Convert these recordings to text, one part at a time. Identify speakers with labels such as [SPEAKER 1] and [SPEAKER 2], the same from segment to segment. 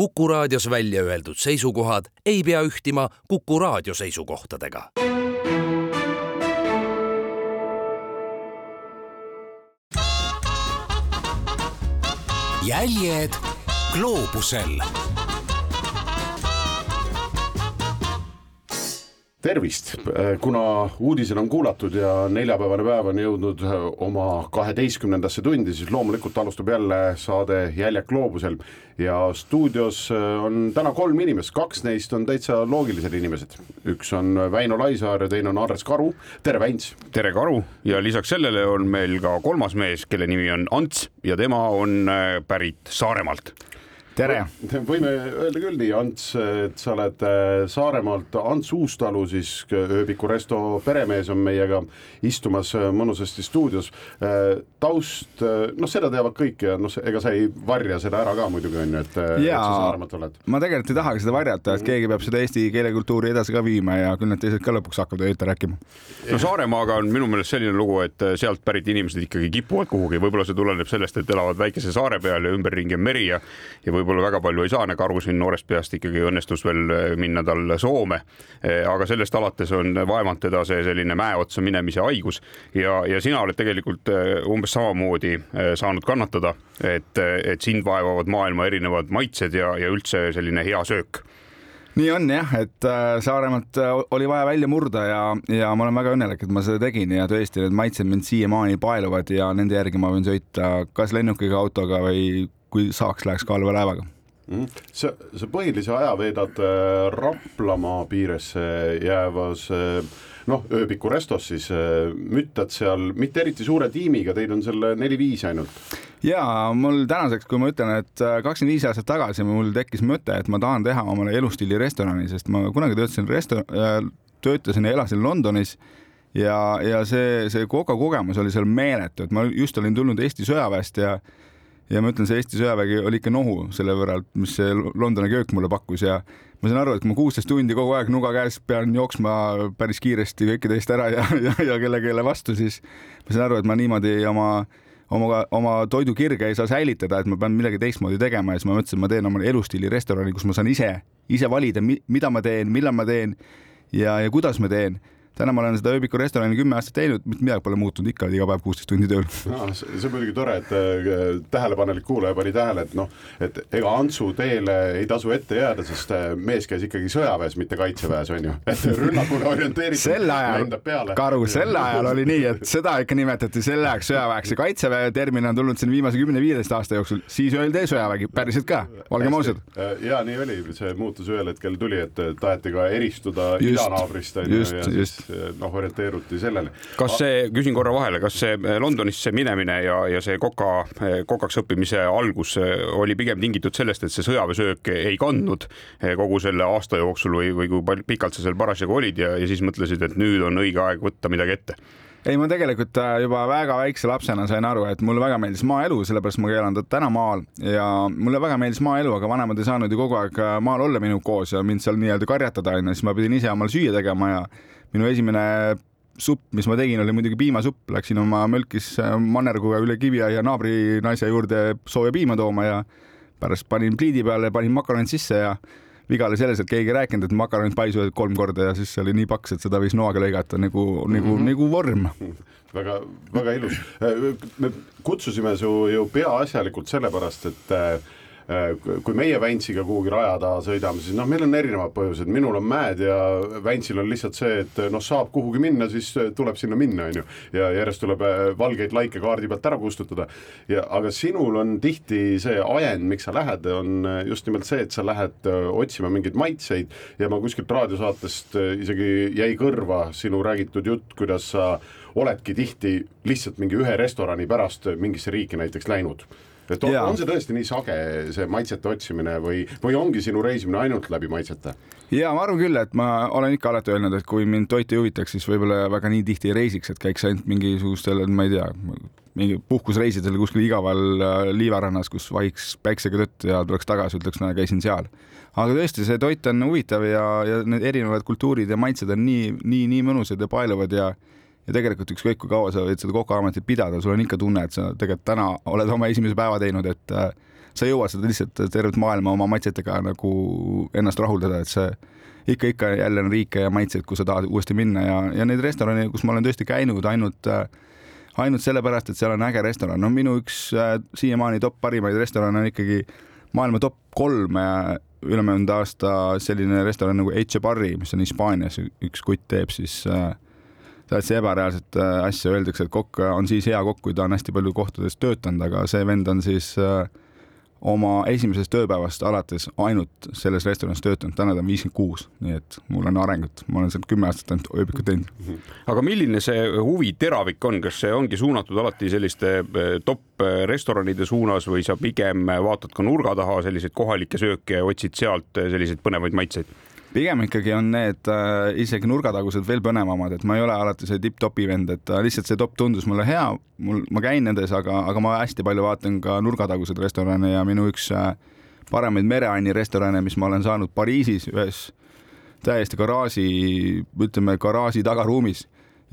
[SPEAKER 1] Kuku raadios välja öeldud seisukohad ei pea ühtima Kuku raadio seisukohtadega.
[SPEAKER 2] jäljed gloobusel
[SPEAKER 3] tervist, kuna uudised on kuulatud ja neljapäevane päev on jõudnud oma kaheteistkümnendasse tundi, siis loomulikult alustab jälle saade Jäljak gloobusel. Ja stuudios on täna kolm inimest, kaks neist on täitsa loogilised inimesed. üks on Väino Laisaar ja teine on Andres Karu, tere Väints.
[SPEAKER 4] tere Karu! Ja lisaks sellele on meil ka kolmas mees, kelle nimi on Ants ja tema on äh, pärit Saaremaalt
[SPEAKER 5] tere!
[SPEAKER 3] võime öelda küll nii, Ants, et sa oled äh, Saaremaalt, Ants Uustalu siis ööbiku resto peremees on meiega istumas äh, mõnusasti stuudios. Äh, taust, noh, seda teavad kõik ja noh, ega sa ei varja seda ära ka muidugi on ju, et, et sa Saaremaalt oled.
[SPEAKER 5] ma tegelikult ei tahagi seda varjata, et keegi peab seda eesti keelekultuuri edasi ka viima ja küll need teised ka lõpuks hakkavad õieti rääkima.
[SPEAKER 4] no Saaremaaga on minu meelest selline lugu, et sealt pärit inimesed ikkagi kipuvad kuhugi, võib-olla see tuleneb sellest, et elavad väikese saare peal ja ümberringi on meri ja, ja võib-olla võib-olla väga palju ei saa, nagu aru siin noorest peast ikkagi õnnestus veel eh, minna tal Soome. Eh, aga sellest alates on vaevanud teda see selline mäeotsa minemise haigus ja, ja sina oled tegelikult eh, umbes samamoodi saanud kannatada, et, et sind vaevavad maailma erinevad maitsed ja, ja üldse selline hea söök
[SPEAKER 5] nii on jah, et Saaremaalt oli vaja välja murda ja, ja ma olen väga õnnelik, et ma seda tegin ja tõesti need maitsed mind siiamaani paeluvad ja nende järgi ma võin sõita kas lennukiga, autoga või kui saaks, läheks ka allveelaevaga
[SPEAKER 3] mm.. sa, sa põhilise aja veedad äh, Raplamaa piiresse jäävas äh, noh, ööbiku restos siis äh, müttad seal mitte eriti suure tiimiga, teid on seal neli-viis ainult.
[SPEAKER 5] ja mul tänaseks, kui ma ütlen, et kakskümmend viis aastat tagasi mul tekkis mõte, et ma tahan teha omale elustiili restorani, sest ma kunagi töötasin resto-, töötasin ja elasin Londonis ja, ja see, see Coca kogemus oli seal meeletu, et ma just olin tulnud Eesti sõjaväest ja ja ma ütlen, see Eesti sõjavägi oli ikka nohu selle võrra, mis see Londoni köök mulle pakkus ja ma saan aru, et kui ma kuusteist tundi kogu aeg nuga käes pean jooksma päris kiiresti kõikide eest ära ja, ja, ja kelle, kelle vastu, siis ma saan aru, et ma niimoodi oma oma, oma toidukirge ei saa säilitada, et ma pean midagi teistmoodi tegema. Ja siis ma mõtlesin, et ma teen omale elustiili restorani, kus ma saan ise, ise valida, mida ma teen, millal ma teen ja, ja kuidas ma teen täna ma olen seda ööbiku restorani kümme aastat teinud, mitte midagi pole muutunud, ikka iga päev kuusteist tundi tööl.
[SPEAKER 3] No,. see on muidugi tore, et äh, tähelepanelik kuulaja pani tähele, et noh, et ega Antsu teele ei tasu ette jääda, sest äh, mees käis ikkagi sõjaväes, mitte kaitseväes on ju, et rünnakule orienteeritud.
[SPEAKER 5] sel ajal, Karu, sel ajal oli nii, et seda ikka nimetati sel ajaks sõjaväeks. Ja kaitseväe termin on tulnud siin viimase kümne-viieteist aasta jooksul, siis öeldi sõjavägi, päriselt ka, olgem ausad.
[SPEAKER 3] Äh, ja nii oli, see muutus ühel hetkel tuli, et taheti ka eristuda idanaabrist on ju ja siis noh, orienteeruti sellele.
[SPEAKER 4] kas see, küsin korra vahele, kas see eh, Londonisse minemine ja, ja see koka, eh, kokaks õppimise algus eh, oli pigem tingitud sellest, et see sõjaväesöök ei kandnud kogu selle aasta jooksul või, või kui pikalt sa seal parasjagu olid ja, ja siis mõtlesid, et nüüd on õige aeg võtta midagi ette?
[SPEAKER 5] ei, ma tegelikult äh, juba väga väikse lapsena sain aru, et mulle väga meeldis maaelu, sellepärast ma elan täna maal ja mulle väga meeldis maaelu, aga vanemad ei saanud ju kogu aeg äh, maal olla minuga koos ja mind seal nii-öelda karjatada onju, siis ma pidin ise omal süüa tegema ja minu esimene supp, mis ma tegin, oli muidugi piimasupp, läksin oma mölkis äh, mannerguga üle kiviaia naabrinaise juurde sooja piima tooma ja pärast panin pliidi peale, panin makaronid sisse ja viga oli selles, et keegi ei rääkinud, et makaronid paisuvad kolm korda ja siis see oli nii paks, et seda võis noaga lõigata nagu mm, -hmm. nagu, nagu vorm
[SPEAKER 3] väga, väga ilus. me kutsusime su ju peaasjalikult sellepärast, et Äh, kui meie Väntsiga kuhugi raja taha sõidame, siis noh, meil on erinevad põhjused, minul on mäed ja Väntsil on lihtsalt see, et noh, saab kuhugi minna, siis tuleb sinna minna, on ju. ja järjest tuleb äh, valgeid laike kaardi pealt ära kustutada. ja aga sinul on tihti see ajend, miks sa lähed, on just nimelt see, et sa lähed äh, otsima mingeid maitseid ja ma kuskilt raadiosaatest isegi jäi kõrva sinu räägitud jutt, kuidas sa oledki tihti lihtsalt mingi ühe restorani pärast mingisse riiki näiteks läinud et on, on see tõesti nii sage, see maitsete otsimine või, või ongi sinu reisimine ainult läbi maitsete?
[SPEAKER 5] ja ma arvan küll, et ma olen ikka alati öelnud, et kui mind toit ei huvitaks, siis võib-olla väga nii tihti ei reisiks, et käiks ainult mingisugustel, ma ei tea, mingi puhkusreisidel kuskil igaval äh, liivarannas, kus vahiks päiksega tõtt ja tuleks tagasi, ütleks, no käisin seal. aga tõesti, see toit on huvitav ja, ja need erinevad kultuurid ja maitsed on nii, nii, nii mõnusad ja paeluvad ja ja tegelikult ükskõik kui kaua sa võid seda kokaametit pidada, sul on ikka tunne, et sa tegelikult täna oled oma esimese päeva teinud, et äh, sa ei jõua seda lihtsalt tervet maailma oma maitsetega nagu ennast rahuldada, et see ikka, ikka jälle on riike ja maitseid, kus sa tahad uuesti minna ja, ja neid restorane, kus ma olen tõesti käinud ainult ainult sellepärast, et seal on äge restoran, no minu üks äh, siiamaani top parimaid restorane on ikkagi maailma top kolm ülemöödunud aasta selline restoran nagu Echebarri, mis on Hispaanias, üks kutt teeb siis äh, täitsa ebareaalset äh, asja, öeldakse, et kokk on siis hea kokk, kui ta on hästi palju kohtades töötanud, aga see vend on siis äh, oma esimesest tööpäevast alates ainult selles restoranis töötanud, täna ta on viiskümmend kuus, nii et mul on arengut, ma olen seal kümme aastat ainult ööbikut teinud.
[SPEAKER 4] aga milline see huvi teravik on, kas see ongi suunatud alati selliste eh, top restoranide suunas või sa pigem vaatad ka nurga taha selliseid kohalikke sööke ja otsid sealt selliseid põnevaid maitseid?
[SPEAKER 5] Pigem ikkagi on need äh, isegi nurgatagused veel põnevamad, et ma ei ole alati see tipp-topi vend, et äh, lihtsalt see top tundus mulle hea, mul, ma käin nendes, aga, aga ma hästi palju vaatan ka nurgataguseid restorane ja minu üks äh, paremaid mereanni restorane, mis ma olen saanud Pariisis ühes täiesti garaaži, ütleme garaaži tagaruumis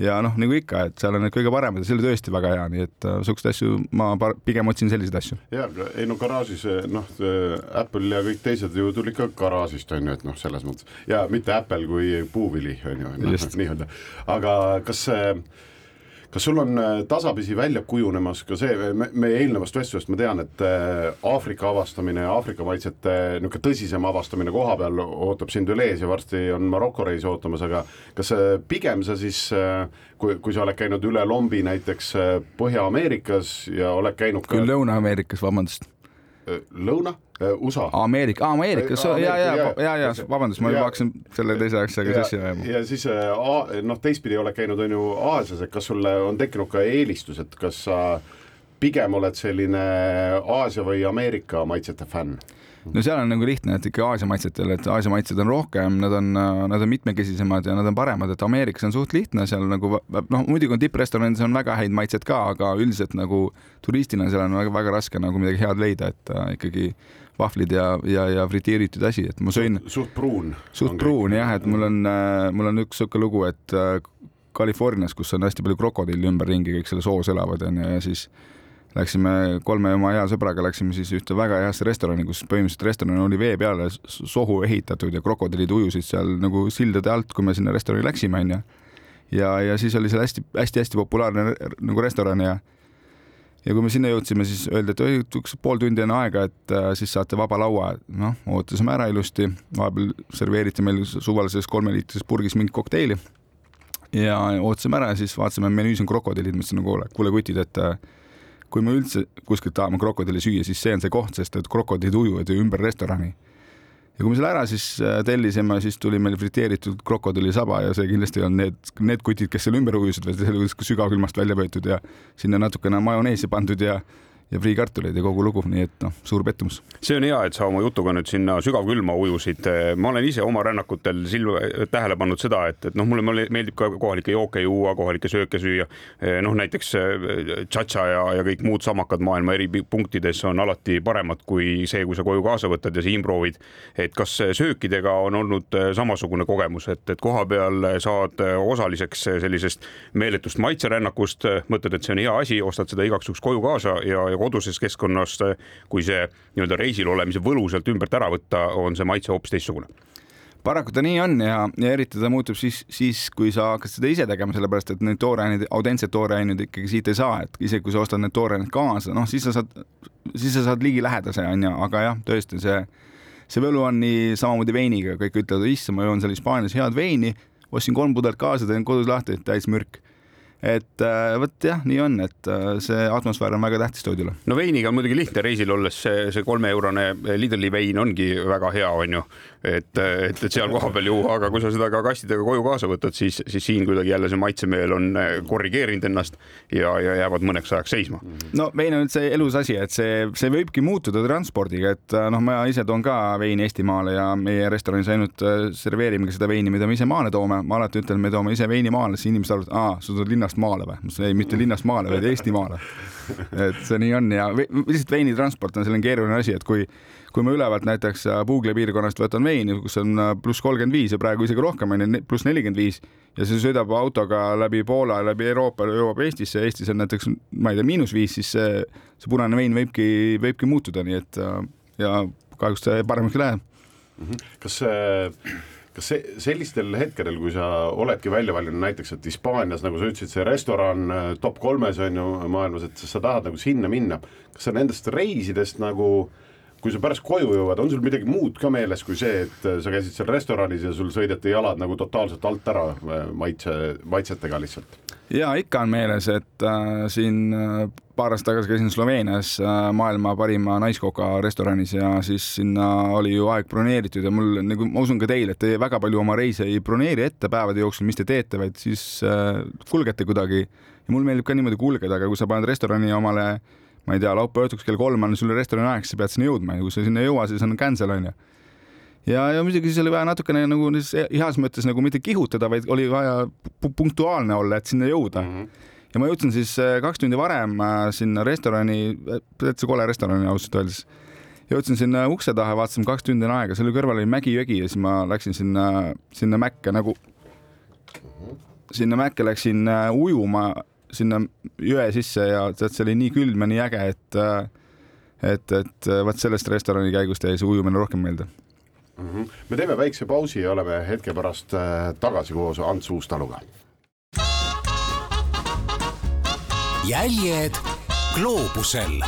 [SPEAKER 5] ja noh, nagu ikka, et seal on need kõige paremad ja see oli tõesti väga hea, nii et äh, siukseid asju ma pigem otsin selliseid asju.
[SPEAKER 3] ja ei no garaažis noh, Apple ja kõik teised ju tulid ka garaažist on ju, et noh, selles mõttes. Ja mitte Apple kui puuvili on ju no,, nii-öelda, aga kas see kas sul on äh, tasapisi välja kujunemas ka see, meie eelnevast vestlusest ma tean, et äh, Aafrika avastamine ja Aafrika maitsete niisugune tõsisem avastamine koha peal ootab sind veel ees ja varsti on Maroko reis ootamas, aga kas pigem sa siis, äh, kui, kui sa oled käinud üle lombi näiteks Põhja-Ameerikas ja oled käinud
[SPEAKER 5] ka küll Lõuna-Ameerikas, vabandust.
[SPEAKER 3] Lõuna, USA.
[SPEAKER 5] Ameerika, Ameerikas, ja, ja, ja, ja, ja vabandust, ma juba hakkasin selle teise asjaga sassi ajama.
[SPEAKER 3] ja siis noh, teistpidi oled käinud, on ju Aasias, et kas sulle on tekkinud ka eelistus, et kas sa pigem oled selline Aasia või Ameerika maitsete fänn?
[SPEAKER 5] no seal on nagu lihtne, et ikka Aasia maitsetel, et Aasia maitsed on rohkem, nad on, nad on mitmekesisemad ja nad on paremad, et Ameerikas on suht lihtne seal nagu noh, muidugi on tipprestoranides on väga häid maitseid ka, aga üldiselt nagu turistina seal on väga, väga raske nagu midagi head leida, et äh, ikkagi vahvlid ja, ja, ja friteeritud asi, et ma sõin.
[SPEAKER 3] suht pruun.
[SPEAKER 5] suht pruun jah, et mul on äh,, mul on üks sihuke lugu, et äh, Californias, kus on hästi palju krokodille ümberringi, kõik selle soos elavad onju ja siis läksime kolme oma hea sõbraga, läksime siis ühte väga heasse restorani, kus põhimõtteliselt restoran oli vee peale sohu ehitatud ja krokodillid ujusid seal nagu sildade alt, kui me sinna restorani läksime, onju. ja, ja siis oli seal hästi-hästi-hästi populaarne nagu restoran ja ja kui me sinna jõudsime, siis öeldi, et oi, üks pool tundi on aega, et äh, siis saate vaba laua. noh, ootasime ära ilusti, vahepeal serveeriti meil suvalises kolmeliitrises purgis mingit kokteili. ja ootasime ära ja siis vaatasime, menüüs on krokodillid, mõtlesin nagu kuule, kuule kutid, et äh, kui me üldse kuskilt tahame krokodilli süüa, siis see on see koht, sest et krokodillid ujuvad ju ümber restorani. Ja kui me selle ära siis äh, tellisime, siis tuli meil friteeritud krokodillisaba ja see kindlasti on need, need kutid, kes seal ümber ujusid, vaid see oli sügavkülmast välja võetud ja sinna natukene majoneesi pandud ja ja friikartuleid ja kogu lugu, nii et noh, suur pettumus.
[SPEAKER 4] see on hea, et sa oma jutuga nüüd sinna sügavkülma ujusid. ma olen ise oma rännakutel silma, tähele pannud seda, et, et noh, mulle meeldib ka kohalikke jooke juua, kohalikke sööke süüa. noh, näiteks tšatša ja, ja kõik muud samakad maailma eri punktides on alati paremad kui see, kui sa koju kaasa võtad ja siin proovid. et kas söökidega on olnud samasugune kogemus, et, et koha peal saad osaliseks sellisest meeletust maitserännakust, mõtled, et see on hea asi, ostad seda igaks juhuks koju kaasa ja ja koduses keskkonnas, kui see nii-öelda reisil olemise võlu sealt ümbert ära võtta, on see maitse hoopis teistsugune.
[SPEAKER 5] Paraku ta nii on ja, ja eriti ta muutub siis, siis kui sa hakkad seda ise tegema, sellepärast et neid tooreaineid, autentseid tooreaineid ikkagi siit ei saa, et isegi kui sa ostad need tooreained kaasa, noh, siis sa saad, siis sa saad ligilähedase, onju, aga jah, tõesti see, see võlu on nii samamoodi veiniga, kõik ütlevad, issand, ma joon seal Hispaanias head veini, ostsin kolm pudelit kaasa, teen kodus lahti, täis mürk et äh, vot jah, nii on, et äh, see atmosfäär on väga tähtis toidule.
[SPEAKER 4] no veiniga on muidugi lihtne reisil olles, see, see kolmeeurone Lidli vein ongi väga hea, onju, et, et, et seal kohapeal juua, aga kui sa seda ka kastidega koju kaasa võtad, siis, siis siin kuidagi jälle see maitsemeel on äh, korrigeerinud ennast ja, ja jäävad mõneks ajaks seisma.
[SPEAKER 5] no vein on üldse elus asi, et see, see võibki muutuda transpordiga, et noh, ma ise toon ka veini Eestimaale ja meie restoranis ainult serveerimegi seda veini, mida me ise maale toome. ma alati ütlen, me toome ise veini maale, siis inimesed arvavad, aa, sa tuled linna linnast maale või? ma ütlesin ei, mitte linnast maale, vaid Eestimaale. et see nii on ja lihtsalt veinitransport on selline keeruline asi, et kui, kui ma ülevalt näiteks äh, Puugli piirkonnast võtan veini, kus on äh, pluss kolmkümmend viis ja praegu isegi rohkem on ju, pluss nelikümmend viis ja see sõidab autoga läbi Poola, läbi Euroopa, jõuab Eestisse, Eestis on näiteks, ma ei tea, miinus viis, siis see, see punane vein võibki, võibki muutuda, nii et ja kahjuks see paremaks ei lähe.
[SPEAKER 3] Mhm. kas see kas see sellistel hetkedel, kui sa oledki välja valinud näiteks, et Hispaanias, nagu sa ütlesid, see restoran äh, top kolmes on ju maailmas, et sa tahad nagu sinna minna, kas sa nendest reisidest nagu kui sa pärast koju jõuad, on sul midagi muud ka meeles kui see, et äh, sa käisid seal restoranis ja sul sõideti jalad nagu totaalselt alt ära äh, maitse, maitsetega lihtsalt?
[SPEAKER 5] ja ikka on meeles, et äh, siin äh, paar aastat tagasi käisin Sloveenias äh, maailma parima naiskoka restoranis ja siis sinna oli ju aeg broneeritud ja mul nagu ma usun ka teil, et te väga palju oma reise ei broneeri ette päevade jooksul, mis te teete, vaid siis äh, kulgete kuidagi. ja mul meeldib ka niimoodi kulgeda, aga kui sa paned restorani omale, ma ei tea, laupäeva õhtuks kell kolm on sul restorani aeg, sa pead sinna jõudma ja kui sa sinna ei jõua, siis on cancel onju ja, ja muidugi siis oli vaja natukene nagu heas mõttes nagu mitte kihutada, vaid oli vaja punktuaalne olla, et sinna jõuda mm. -hmm ja ma jõudsin siis äh, kaks tundi varem äh, sinna restorani, täitsa kole restorani ausalt öeldes. jõudsin sinna ukse taha, vaatasin kaks tundi on aega, selle kõrval oli mägi-jõgi ja siis ma läksin sinna, sinna mäkke nagu, sinna mäkke läksin äh, ujuma sinna jõe sisse ja tead, see oli nii külm ja nii äge, et et, et vot sellest restorani käigust jäi see ujumine rohkem meelde
[SPEAKER 3] mm. -hmm. me teeme väikse pausi ja oleme hetke pärast äh, tagasi koos Ants Uustaluga.
[SPEAKER 2] jäljed gloobusel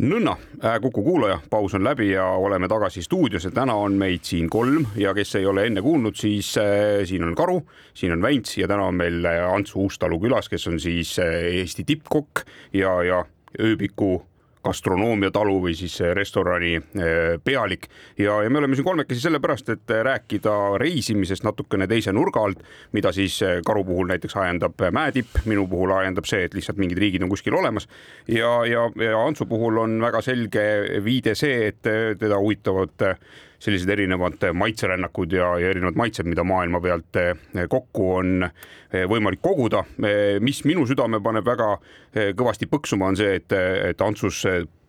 [SPEAKER 4] nõnna, äh, Kuku kuulaja, paus on läbi ja oleme tagasi stuudios ja täna on meid siin kolm ja kes ei ole enne kuulnud, siis äh, siin on Karu, siin on Väints ja täna on meil äh, Ants Uustalu külas, kes on siis Eesti tippkokk ja, ja ööbiku gastronoomiatalu või siis restorani eh, pealik. Ja, ja me oleme siin kolmekesi sellepärast, et rääkida reisimisest natukene teise nurga alt, mida siis eh, karu puhul näiteks ajendab mäetipp, minu puhul ajendab see, et lihtsalt mingid riigid on kuskil olemas. Ja, ja, ja Antsu puhul on väga selge viide see, et teda huvitavad sellised erinevad maitserännakud ja, ja erinevad maitsed, mida maailma pealt eh, kokku on eh, võimalik koguda. Eh, mis minu südame paneb väga kõvasti põksuma, on see, et, et Antsus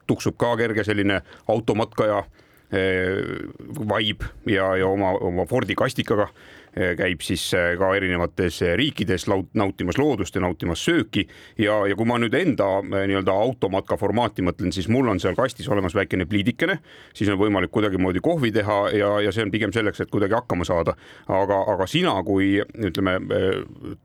[SPEAKER 4] tuksub ka kerge selline automatkaja vibe ja, ja oma, oma Fordi kastikaga käib siis eh, ka erinevates eh, riikides nautimas loodust ja nautimas sööki ja, ja kui ma nüüd enda nii-öelda automatka formaati mõtlen, siis mul on seal kastis olemas väikene pliidikene, siis on võimalik kuidagimoodi kohvi teha ja, ja see on pigem selleks, et kuidagi hakkama saada. aga, aga sina kui ütleme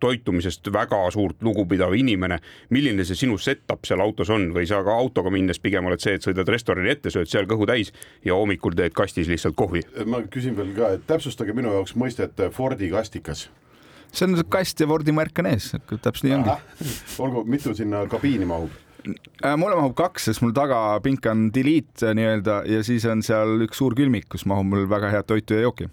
[SPEAKER 4] toitumisest väga suurt lugupidav inimene, milline see sinu setup seal autos on või sa ka autoga minnes pigem oled see, et sõidad restorani ette, sööd seal kõhu täis ja hommikul teed kastis lihtsalt kohvi?
[SPEAKER 3] ma küsin veel ka, et täpsustage minu jaoks mõistet Fordi kastikas?
[SPEAKER 5] see on kast ja Fordi märk on ees, täpselt nii ongi.
[SPEAKER 3] olgu, mitu sinna kabiini mahub?
[SPEAKER 5] Äh, mulle mahub kaks, sest mul tagapink on delete nii-öelda ja siis on seal üks suur külmik, kus mahub mul väga head toitu ja jooki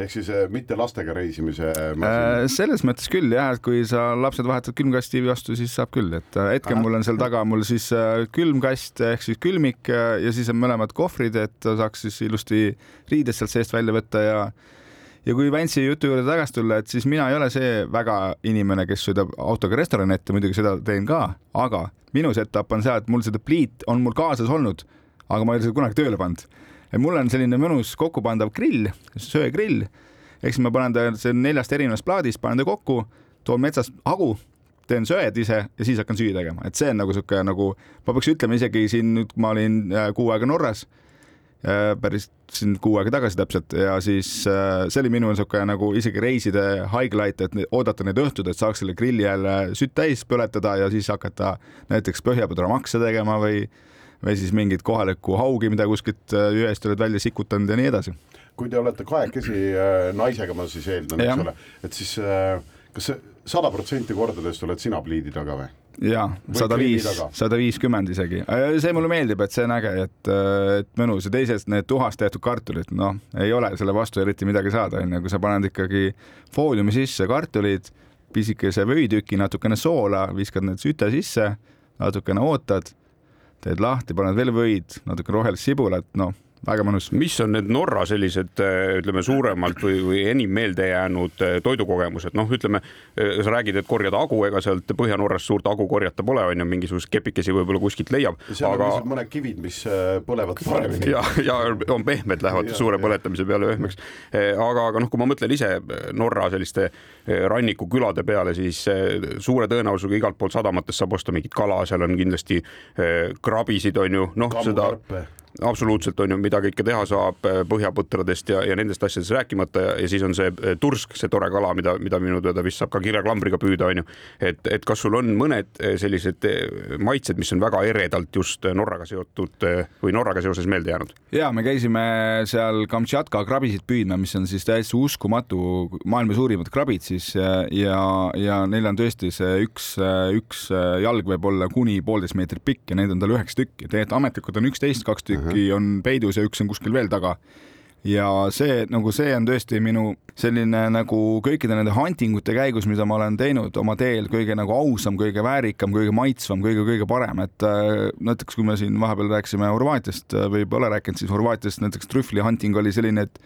[SPEAKER 3] ehk siis äh, mitte lastega reisimise
[SPEAKER 5] äh, selles mõttes küll jah, et kui sa lapsed vahetad külmkasti vastu, siis saab küll, et äh, hetkel mul on seal taga mul siis külmkast ehk siis külmik ja siis on mõlemad kohvrid, et saaks siis ilusti riided sealt seest välja võtta ja ja kui Vantsi jutu juurde tagasi tulla, et siis mina ei ole see väga inimene, kes sõidab autoga restorani ette, muidugi seda teen ka, aga minu setup on see, et mul seda pliit on mul kaasas olnud, aga ma ei ole seda kunagi tööle pannud. et mul on selline mõnus kokkupandav grill, söegrill, ehk siis ma panen ta, see on neljast erinevast plaadist, panen ta kokku, toon metsast hagu, teen söed ise ja siis hakkan süüa tegema, et see on nagu sihuke nagu, ma peaks ütlema isegi siin nüüd, ma olin äh, kuu aega Norras päris siin kuu aega tagasi täpselt ja siis äh, see oli minu niisugune nagu isegi reiside highlight, et oodata neid õhtud, et saaks selle grilli jälle sütt täis põletada ja siis hakata näiteks põhjapudramakse tegema või või siis mingit kohalikku haugi, mida kuskilt äh, jõest oled välja sikutanud ja nii edasi.
[SPEAKER 3] kui te olete kahekesi naisega, ma siis eeldan, eks ole, et siis kas see sada protsenti kordadest oled sina pliidi taga või?
[SPEAKER 5] ja sada viis, sada viiskümmend isegi. Äh, see mulle meeldib, et see on äge, et, äh, et mõnus ja teised need tuhast tehtud kartulid, noh, ei ole selle vastu eriti midagi saada, onju, kui sa paned ikkagi fooliumi sisse kartulid, pisikese võitüki, natukene soola, viskad need süte sisse, natukene ootad, teed lahti, paned veel võid, natuke rohelist sibulat, noh, väga mõnus.
[SPEAKER 4] mis on need Norra sellised ütleme suuremalt või, või enim meelde jäänud eh, toidukogemused, noh, ütleme sa räägid, et korjad hagu, ega sealt Põhja-Norrast suurt hagu korjata pole, on ju, mingisuguseid kepikesi võib-olla kuskilt leiab,
[SPEAKER 3] seal on
[SPEAKER 4] aga
[SPEAKER 3] lihtsalt mõned kivid, mis äh, põlevad paremini.
[SPEAKER 4] ja, ja on pehmed, lähevad
[SPEAKER 3] Ja,
[SPEAKER 4] suure
[SPEAKER 3] ja.
[SPEAKER 4] põletamise peale pehmeks. aga, aga noh, kui ma mõtlen ise Norra selliste rannikukülade peale, siis suure tõenäosusega igalt poolt sadamatest saab osta mingit kala, seal on kindlasti krabisid, on ju, noh, seda. Absoluutselt on ju, mida kõike teha saab eh, põhjapõtradest ja, ja nendest asjadest rääkimata ja, ja siis on see eh, tursk, see tore kala, mida, mida minu teada vist saab ka kirjaklambriga püüda, on ju. et, et kas sul on mõned eh, sellised maitsed, mis on väga eredalt just Norraga seotud või Norraga seoses meelde jäänud?
[SPEAKER 5] ja me käisime seal Kamtšatka krabisid püüdma, mis on siis täiesti uskumatu, maailma suurimad krabid siis ja, ja, ja neil on tõesti see üks, üks jalg võib olla kuni poolteist meetrit pikk ja neid on tal üheksa tükki, tegelikult ametlikult on üksteist, kaks tükki on peidus ja üks on kuskil veel taga ja see nagu see on tõesti minu selline nagu kõikide nende hunting ute käigus, mida ma olen teinud oma teel kõige nagu ausam, kõige väärikam, kõige maitsvam, kõige-kõige parem, et äh, näiteks kui me siin vahepeal rääkisime Horvaatiast äh, või pole rääkinud, siis Horvaatias näiteks trühvli hunting oli selline, et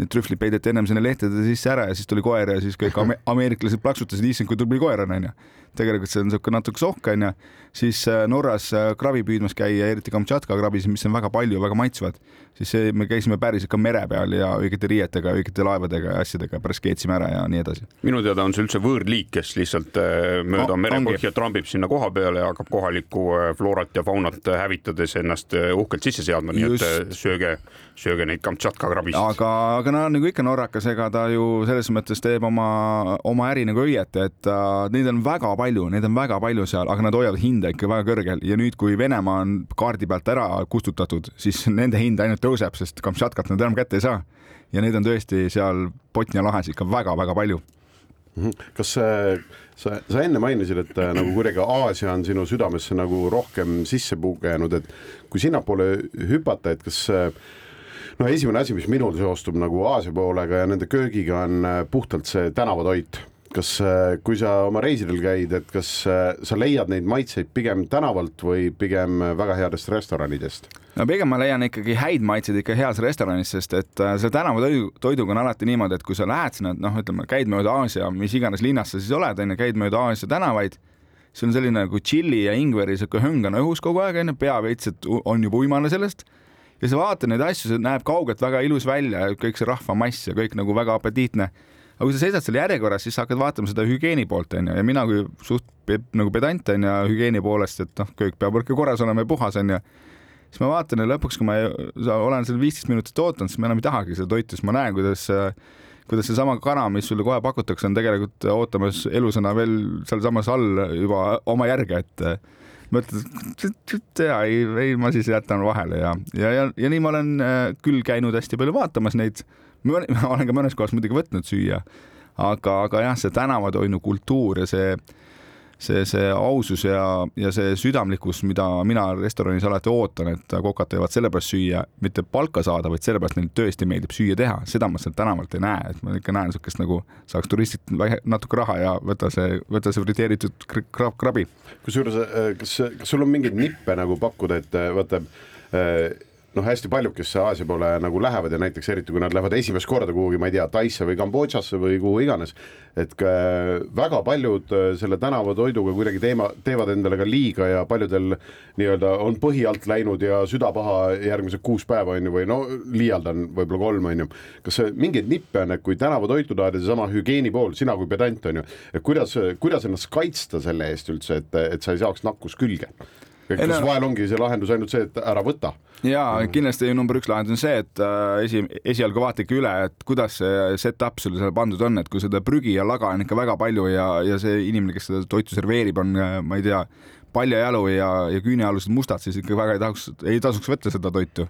[SPEAKER 5] need trühvlid peideti ennem sinna lehtede sisse ära ja siis tuli koer ja siis kõik ame ameeriklased plaksutasid, issand kui tubli koer on, onju. Tegelikult see on niisugune natuke sohk, onju. siis äh, Norras äh, krabi püüdmas käia, eriti Kamtšatka krabisid, mis on väga palju, väga maitsvad, siis see, me käisime päriselt ka mere peal ja õigete riietega, õigete laevadega ja asjadega, pärast keetsime ära ja nii edasi.
[SPEAKER 4] minu teada on see üldse võõrliik, kes lihtsalt eh, mööda
[SPEAKER 5] O-
[SPEAKER 4] merepõhja trambib sinna koha peale ja hakkab kohalikku floorat ja faunat hävitades ennast uhkelt sisse seadma, nii et
[SPEAKER 5] Just.
[SPEAKER 4] eh, sööge, sööge neid Kamtšatka krabisid.
[SPEAKER 5] aga, aga no nagu ikka norrakas, ega ta ju selles mõttes teeb oma, oma äri nagu õieti, et äh, neid on väga palju, neid on väga palju seal, aga nad hoiavad hinda ikka väga kõrgel ja nüüd, kui Venemaa on kaardi pealt ära kustutatud, siis nende hind ainult tõuseb, sest Kamtšatkat nad enam kätte ei saa. ja neid on tõesti seal Botnia lahes ikka väga-väga palju.
[SPEAKER 3] kas see, sa, sa enne mainisid, et äh, nagu kuidagi Aasia on sinu südamesse nagu rohkem sisse pugenud, et kui sinnapoole hüpata, et kas äh, no esimene asi, mis minul seostub nagu Aasia poolega ja nende köögiga on äh, puhtalt see tänavatoit. kas, kui sa oma reisidel käid, et kas äh, sa leiad neid maitseid pigem tänavalt või pigem äh, väga headest restoranidest?
[SPEAKER 5] no pigem ma leian ikkagi häid maitseid ikka heas restoranis, sest et äh, selle tänavatoidu, toiduga on alati niimoodi, et kui sa lähed sinna, noh, ütleme, käid mööda Aasia, mis iganes linnas sa siis oled, onju, käid mööda Aasia tänavaid, sul on selline nagu tšilli ja ingveri sihuke hõng on õhus kogu aeg, onju, pea veits, et on juba uimane sellest ja sa vaatad neid asju, see näeb kaugelt väga ilus välja, kõik see rahvamass ja kõik nagu väga apetiitne. Aga kui sa seisad seal järjekorras, siis sa hakkad vaatama seda hügieeni poolt onju ja mina kui suht nagu pedant onju hügieeni poolest, et noh, köök peab ikka korras olema ja puhas onju siis ma vaatan ja lõpuks, kui ma olen seal viisteist minutit ootanud, siis ma enam ei tahagi seda toitu, sest ma näen, kuidas kuidas seesama kana, mis sulle kohe pakutakse, on tegelikult ootamas elusana veel sealsamas all juba oma järge, et mõtled, et ja ei, ei ma siis jätan vahele ja, ja, ja, ja nii ma olen äh, küll käinud hästi palju vaatamas neid, ma olen ka mõnes kohas muidugi võtnud süüa, aga, aga jah, see tänavatoidu kultuur ja see see, see ausus ja, ja see südamlikkus, mida mina restoranis alati ootan, et kokad teevad sellepärast süüa, mitte palka saada, vaid sellepärast neile tõesti meeldib süüa teha, seda ma sealt tänavalt ei näe, et ma ikka näen niisugust nagu saaks turistilt vähe- natuke raha ja võta see, võta see friteeritud kr- krab, krabi.
[SPEAKER 3] kusjuures, kas, kas sul on mingeid nippe nagu pakkuda, et äh, vaata äh, noh, hästi paljud, kes Aasia poole nagu lähevad ja näiteks eriti kui nad lähevad esimest korda kuhugi, ma ei tea, Taisse või Kambodžasse või kuhu iganes, et ka väga paljud äh, selle tänavatoiduga kuidagi teema, teevad endale ka liiga ja paljudel nii-öelda on põhi alt läinud ja süda paha järgmised kuus päeva on ju, või no liialdan võib-olla kolm on ju. kas see mingeid nippe on, et kui tänavatoitu tahad ja seesama hügieeni pool, sina kui pedant on ju, et kuidas, kuidas ennast kaitsta selle eest üldse, et, et sa ei saaks nakkust külge? Kas
[SPEAKER 5] no-
[SPEAKER 3] vahel ongi see lahendus ainult see, et ära võta?
[SPEAKER 5] ja kindlasti number üks lahendus on see, et äh, esi, esialgu vaata ikka üle, et kuidas see set-up sul seal pandud on, et kui seda prügi ja laga on ikka väga palju ja, ja see inimene, kes seda toitu serveerib, on, ma ei tea, paljajalu ja, ja küünealused mustad, siis ikka väga ei tahaks, ei tasuks võtta seda toitu.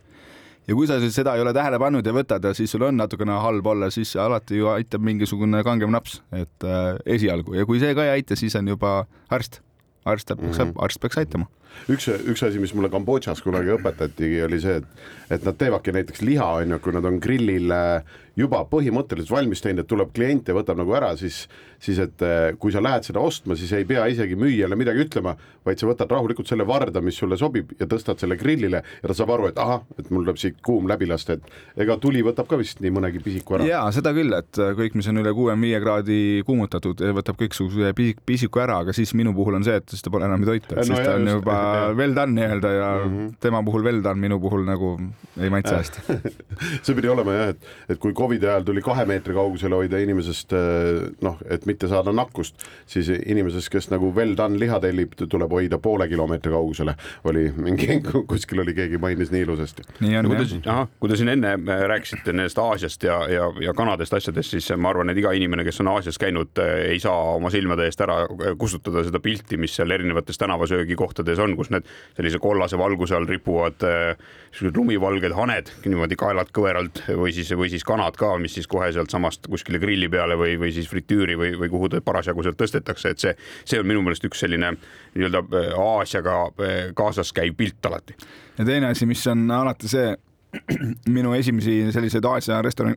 [SPEAKER 5] Ja kui sa siis seda ei ole tähele pannud ja võtad ja siis sul on natukene halb olla, siis alati ju aitab mingisugune kangem naps, et äh, esialgu. Ja kui see ka ei aita, siis on juba arst, arst peaks mm, -hmm. arst peaks aitama
[SPEAKER 3] üks, üks asi, mis mulle Kambodžas kunagi õpetati, oli see, et, et nad teevadki näiteks liha, on ju, kui nad on grillil äh, juba põhimõtteliselt valmis teinud, et tuleb klient ja võtab nagu ära, siis, siis et äh, kui sa lähed seda ostma, siis ei pea isegi müüjale midagi ütlema, vaid sa võtad rahulikult selle varda, mis sulle sobib ja tõstad selle grillile ja ta saab aru, et ahah, et mul tuleb siit kuum läbi lasta, et ega tuli võtab ka vist nii mõnegi pisiku ära.
[SPEAKER 5] ja seda küll, et äh, kõik, mis on üle kuuekümne viie kraadi kuumutatud, võtab kõiksuguse pisik- pisiku ära, aga siis minu puhul on see, et siis ta pole enam toita, et
[SPEAKER 3] No
[SPEAKER 5] siis
[SPEAKER 3] jaa,
[SPEAKER 5] ta on juba. Well done nii-öelda ja mm. -hmm. tema puhul well done, minu puhul nagu ei maitse hästi.
[SPEAKER 3] see pidi olema jah, et, et kui Covidi ajal tuli kahe meetri kaugusele hoida inimesest eh, noh, et mitte saada nakkust, siis inimesest, kes nagu well done liha tellib, tuleb hoida poole kilomeetri kaugusele. oli mingi, kuskil oli keegi mainis nii ilusasti.
[SPEAKER 5] nii on
[SPEAKER 4] no kui
[SPEAKER 5] jah
[SPEAKER 4] kui te siin enne äh, rääkisite nendest Aasiast ja, ja, ja kanadest asjadest, siis ma arvan, et iga inimene, kes on Aasias käinud, ei saa oma silmade eest ära äh, kustutada seda pilti, mis seal erinevates tänavasöögikohtades on, kus need sellise kollase valguse all ripuvad äh, sellised lumivalged haned niimoodi kaelad kõveralt või siis, või siis kanad ka, mis siis kohe sealtsamast kuskile grilli peale või, või siis fritüüri või, või kuhu ta parasjagu sealt tõstetakse, et see, see on minu meelest üks selline nii-öelda äh, Aasiaga äh, kaasas käiv pilt alati.
[SPEAKER 5] ja teine asi, mis on alati see, minu esimesi selliseid Aasia restorani,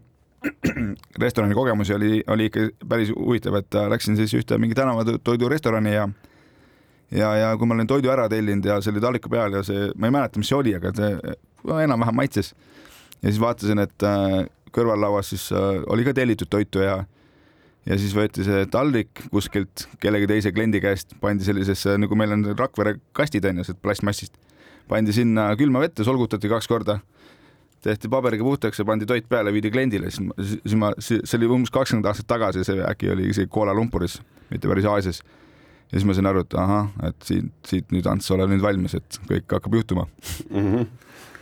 [SPEAKER 5] restorani kogemusi oli, oli ikka päris huvitav, et äh, läksin siis ühte mingi tänavatoidurestorani ja ja, ja kui ma olin toidu ära tellinud ja see oli talliku peal ja see, ma ei mäleta, mis see oli, aga see enam-vähem maitses. ja siis vaatasin, et äh, kõrvallauas siis äh, oli ka tellitud toitu ja ja siis võeti see taldrik kuskilt kellegi teise kliendi käest, pandi sellisesse nagu meil on Rakvere kastid on ju, see plastmassist, pandi sinna külma vette, solgutati kaks korda, tehti paberiga puhtaks ja pandi toit peale, viidi kliendile, siis ma, siis ma, see oli umbes kakskümmend aastat tagasi, see äkki oli isegi Kuala Lumpuris, mitte päris Aasias. Ja siis ma sain aru, et ahah, et siit, siit nüüd Ants, ole nüüd valmis, et kõik hakkab juhtuma.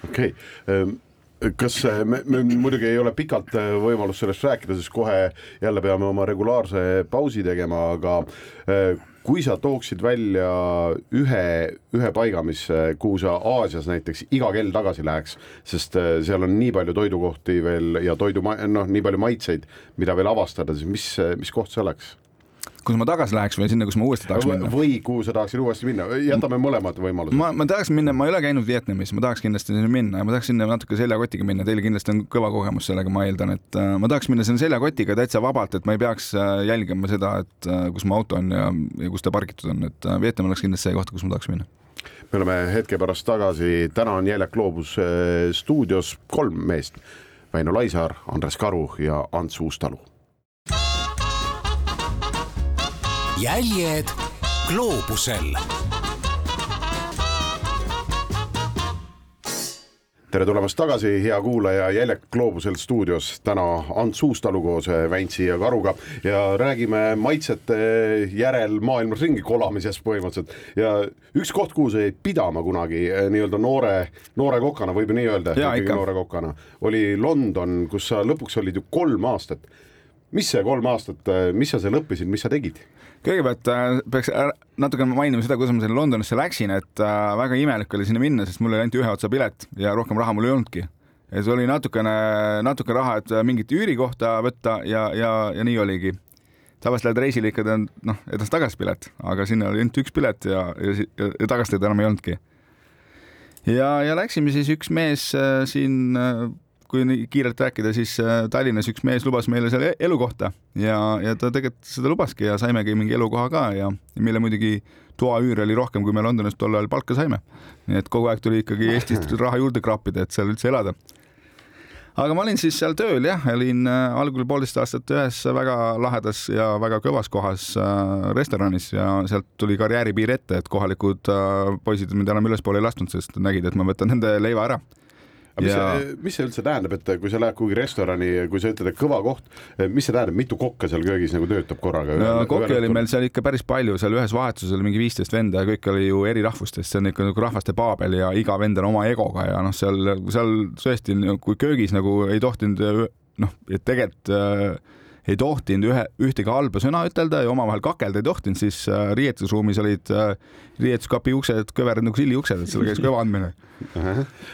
[SPEAKER 3] okei okay., kas äh, me, me muidugi ei ole pikalt äh, võimalust sellest rääkida, sest kohe jälle peame oma regulaarse pausi tegema, aga äh, kui sa tooksid välja ühe, ühe paiga, mis, kuhu sa Aasias näiteks iga kell tagasi läheks, sest seal on nii palju toidukohti veel ja toidu, noh, nii palju maitseid, mida veel avastada, siis mis, mis koht see oleks?
[SPEAKER 5] Kus ma tagasi läheks või sinna, kus ma uuesti tahaks minna?
[SPEAKER 3] või kuhu sa tahaksid uuesti minna, jätame mõlemad võimalused.
[SPEAKER 5] ma, ma tahaks minna, ma ei ole käinud Vietnamis, ma tahaks kindlasti sinna minna ja ma tahaks sinna natuke seljakotiga minna, teil kindlasti on kõva kogemus sellega, ma eeldan, et äh, ma tahaks minna sinna seljakotiga täitsa vabalt, et ma ei peaks äh, jälgima seda, et äh, kus mu auto on ja, ja kus ta pargitud on, et äh, Vietnam oleks kindlasti see koht, kus ma tahaks minna.
[SPEAKER 3] me oleme hetke pärast tagasi, täna on Jäljak Gloobus äh, stuudios kolm meest. Väino Laisaar, Andres Karu ja Ants Uustalu.
[SPEAKER 2] Jäljed gloobusel
[SPEAKER 3] tere tulemast tagasi, hea kuulaja, Jäljak Gloobusel stuudios täna Ants Uustalu koos äh, Väntsi ja Karuga ja räägime maitsete järel maailmas ringi kolamisest põhimõtteliselt ja üks koht, kuhu sa jäid pidama kunagi äh, nii-öelda noore, noore kokana, võib ju nii öelda, noore kokana, oli London, kus sa lõpuks olid ju kolm aastat. mis see kolm aastat, mis sa seal õppisid, mis sa tegid?
[SPEAKER 5] Kõigepealt äh, peaks natuke mainima seda, kuidas ma sinna Londonisse läksin, et äh, väga imelik oli sinna minna, sest mul oli ainult ühe otsa pilet ja rohkem raha mul ei olnudki. ja see oli natukene, natuke raha, et äh, mingit üürikohta võtta ja, ja, ja nii oligi. tavaliselt lähed reisile ikka on noh, edasi-tagasi pilet, aga sinna oli ainult üks pilet ja, ja, ja, ja tagasi teda enam ei olnudki. ja, ja läksime siis üks mees siin kui nii kiirelt rääkida, siis äh, Tallinnas üks mees lubas meile seal e- elukohta ja, ja ta tegelikult seda lubaski ja saimegi mingi elukoha ka ja, meile muidugi toaüür oli rohkem, kui me Londonis tol ajal palka saime. nii et kogu aeg tuli ikkagi Eestist raha juurde kraapida, et seal üldse elada. aga ma olin siis seal tööl jah, olin äh, algul poolteist aastat ühes väga lahedas ja väga kõvas kohas äh, restoranis ja sealt tuli karjääripiir ette, et kohalikud äh, poisid mind enam ülespoole ei lasknud, sest nägid, et ma võtan nende leiva ära
[SPEAKER 3] aga mis
[SPEAKER 5] Ja-
[SPEAKER 3] see, mis see üldse tähendab, et kui sa lähed kuhugi restorani, kui sa ütled, et kõva koht, mis see tähendab, mitu kokka seal köögis nagu töötab korraga?
[SPEAKER 5] no kokke oli meil seal ikka päris palju, seal ühes vahetuses oli mingi viisteist venda ja kõik oli ju eri rahvustest, see on ikka nagu rahvaste paabel ja iga vend on oma egoga ja noh, seal, seal tõesti, kui köögis nagu ei tohtinud noh, et tegelikult äh, ei tohtinud ühe, ühtegi halba sõna ütelda ja omavahel kakelda ei tohtinud, siis äh, riietusruumis olid äh, riietuskapi uksed kõverad nagu silliuksed, et seal käis kõva andmine.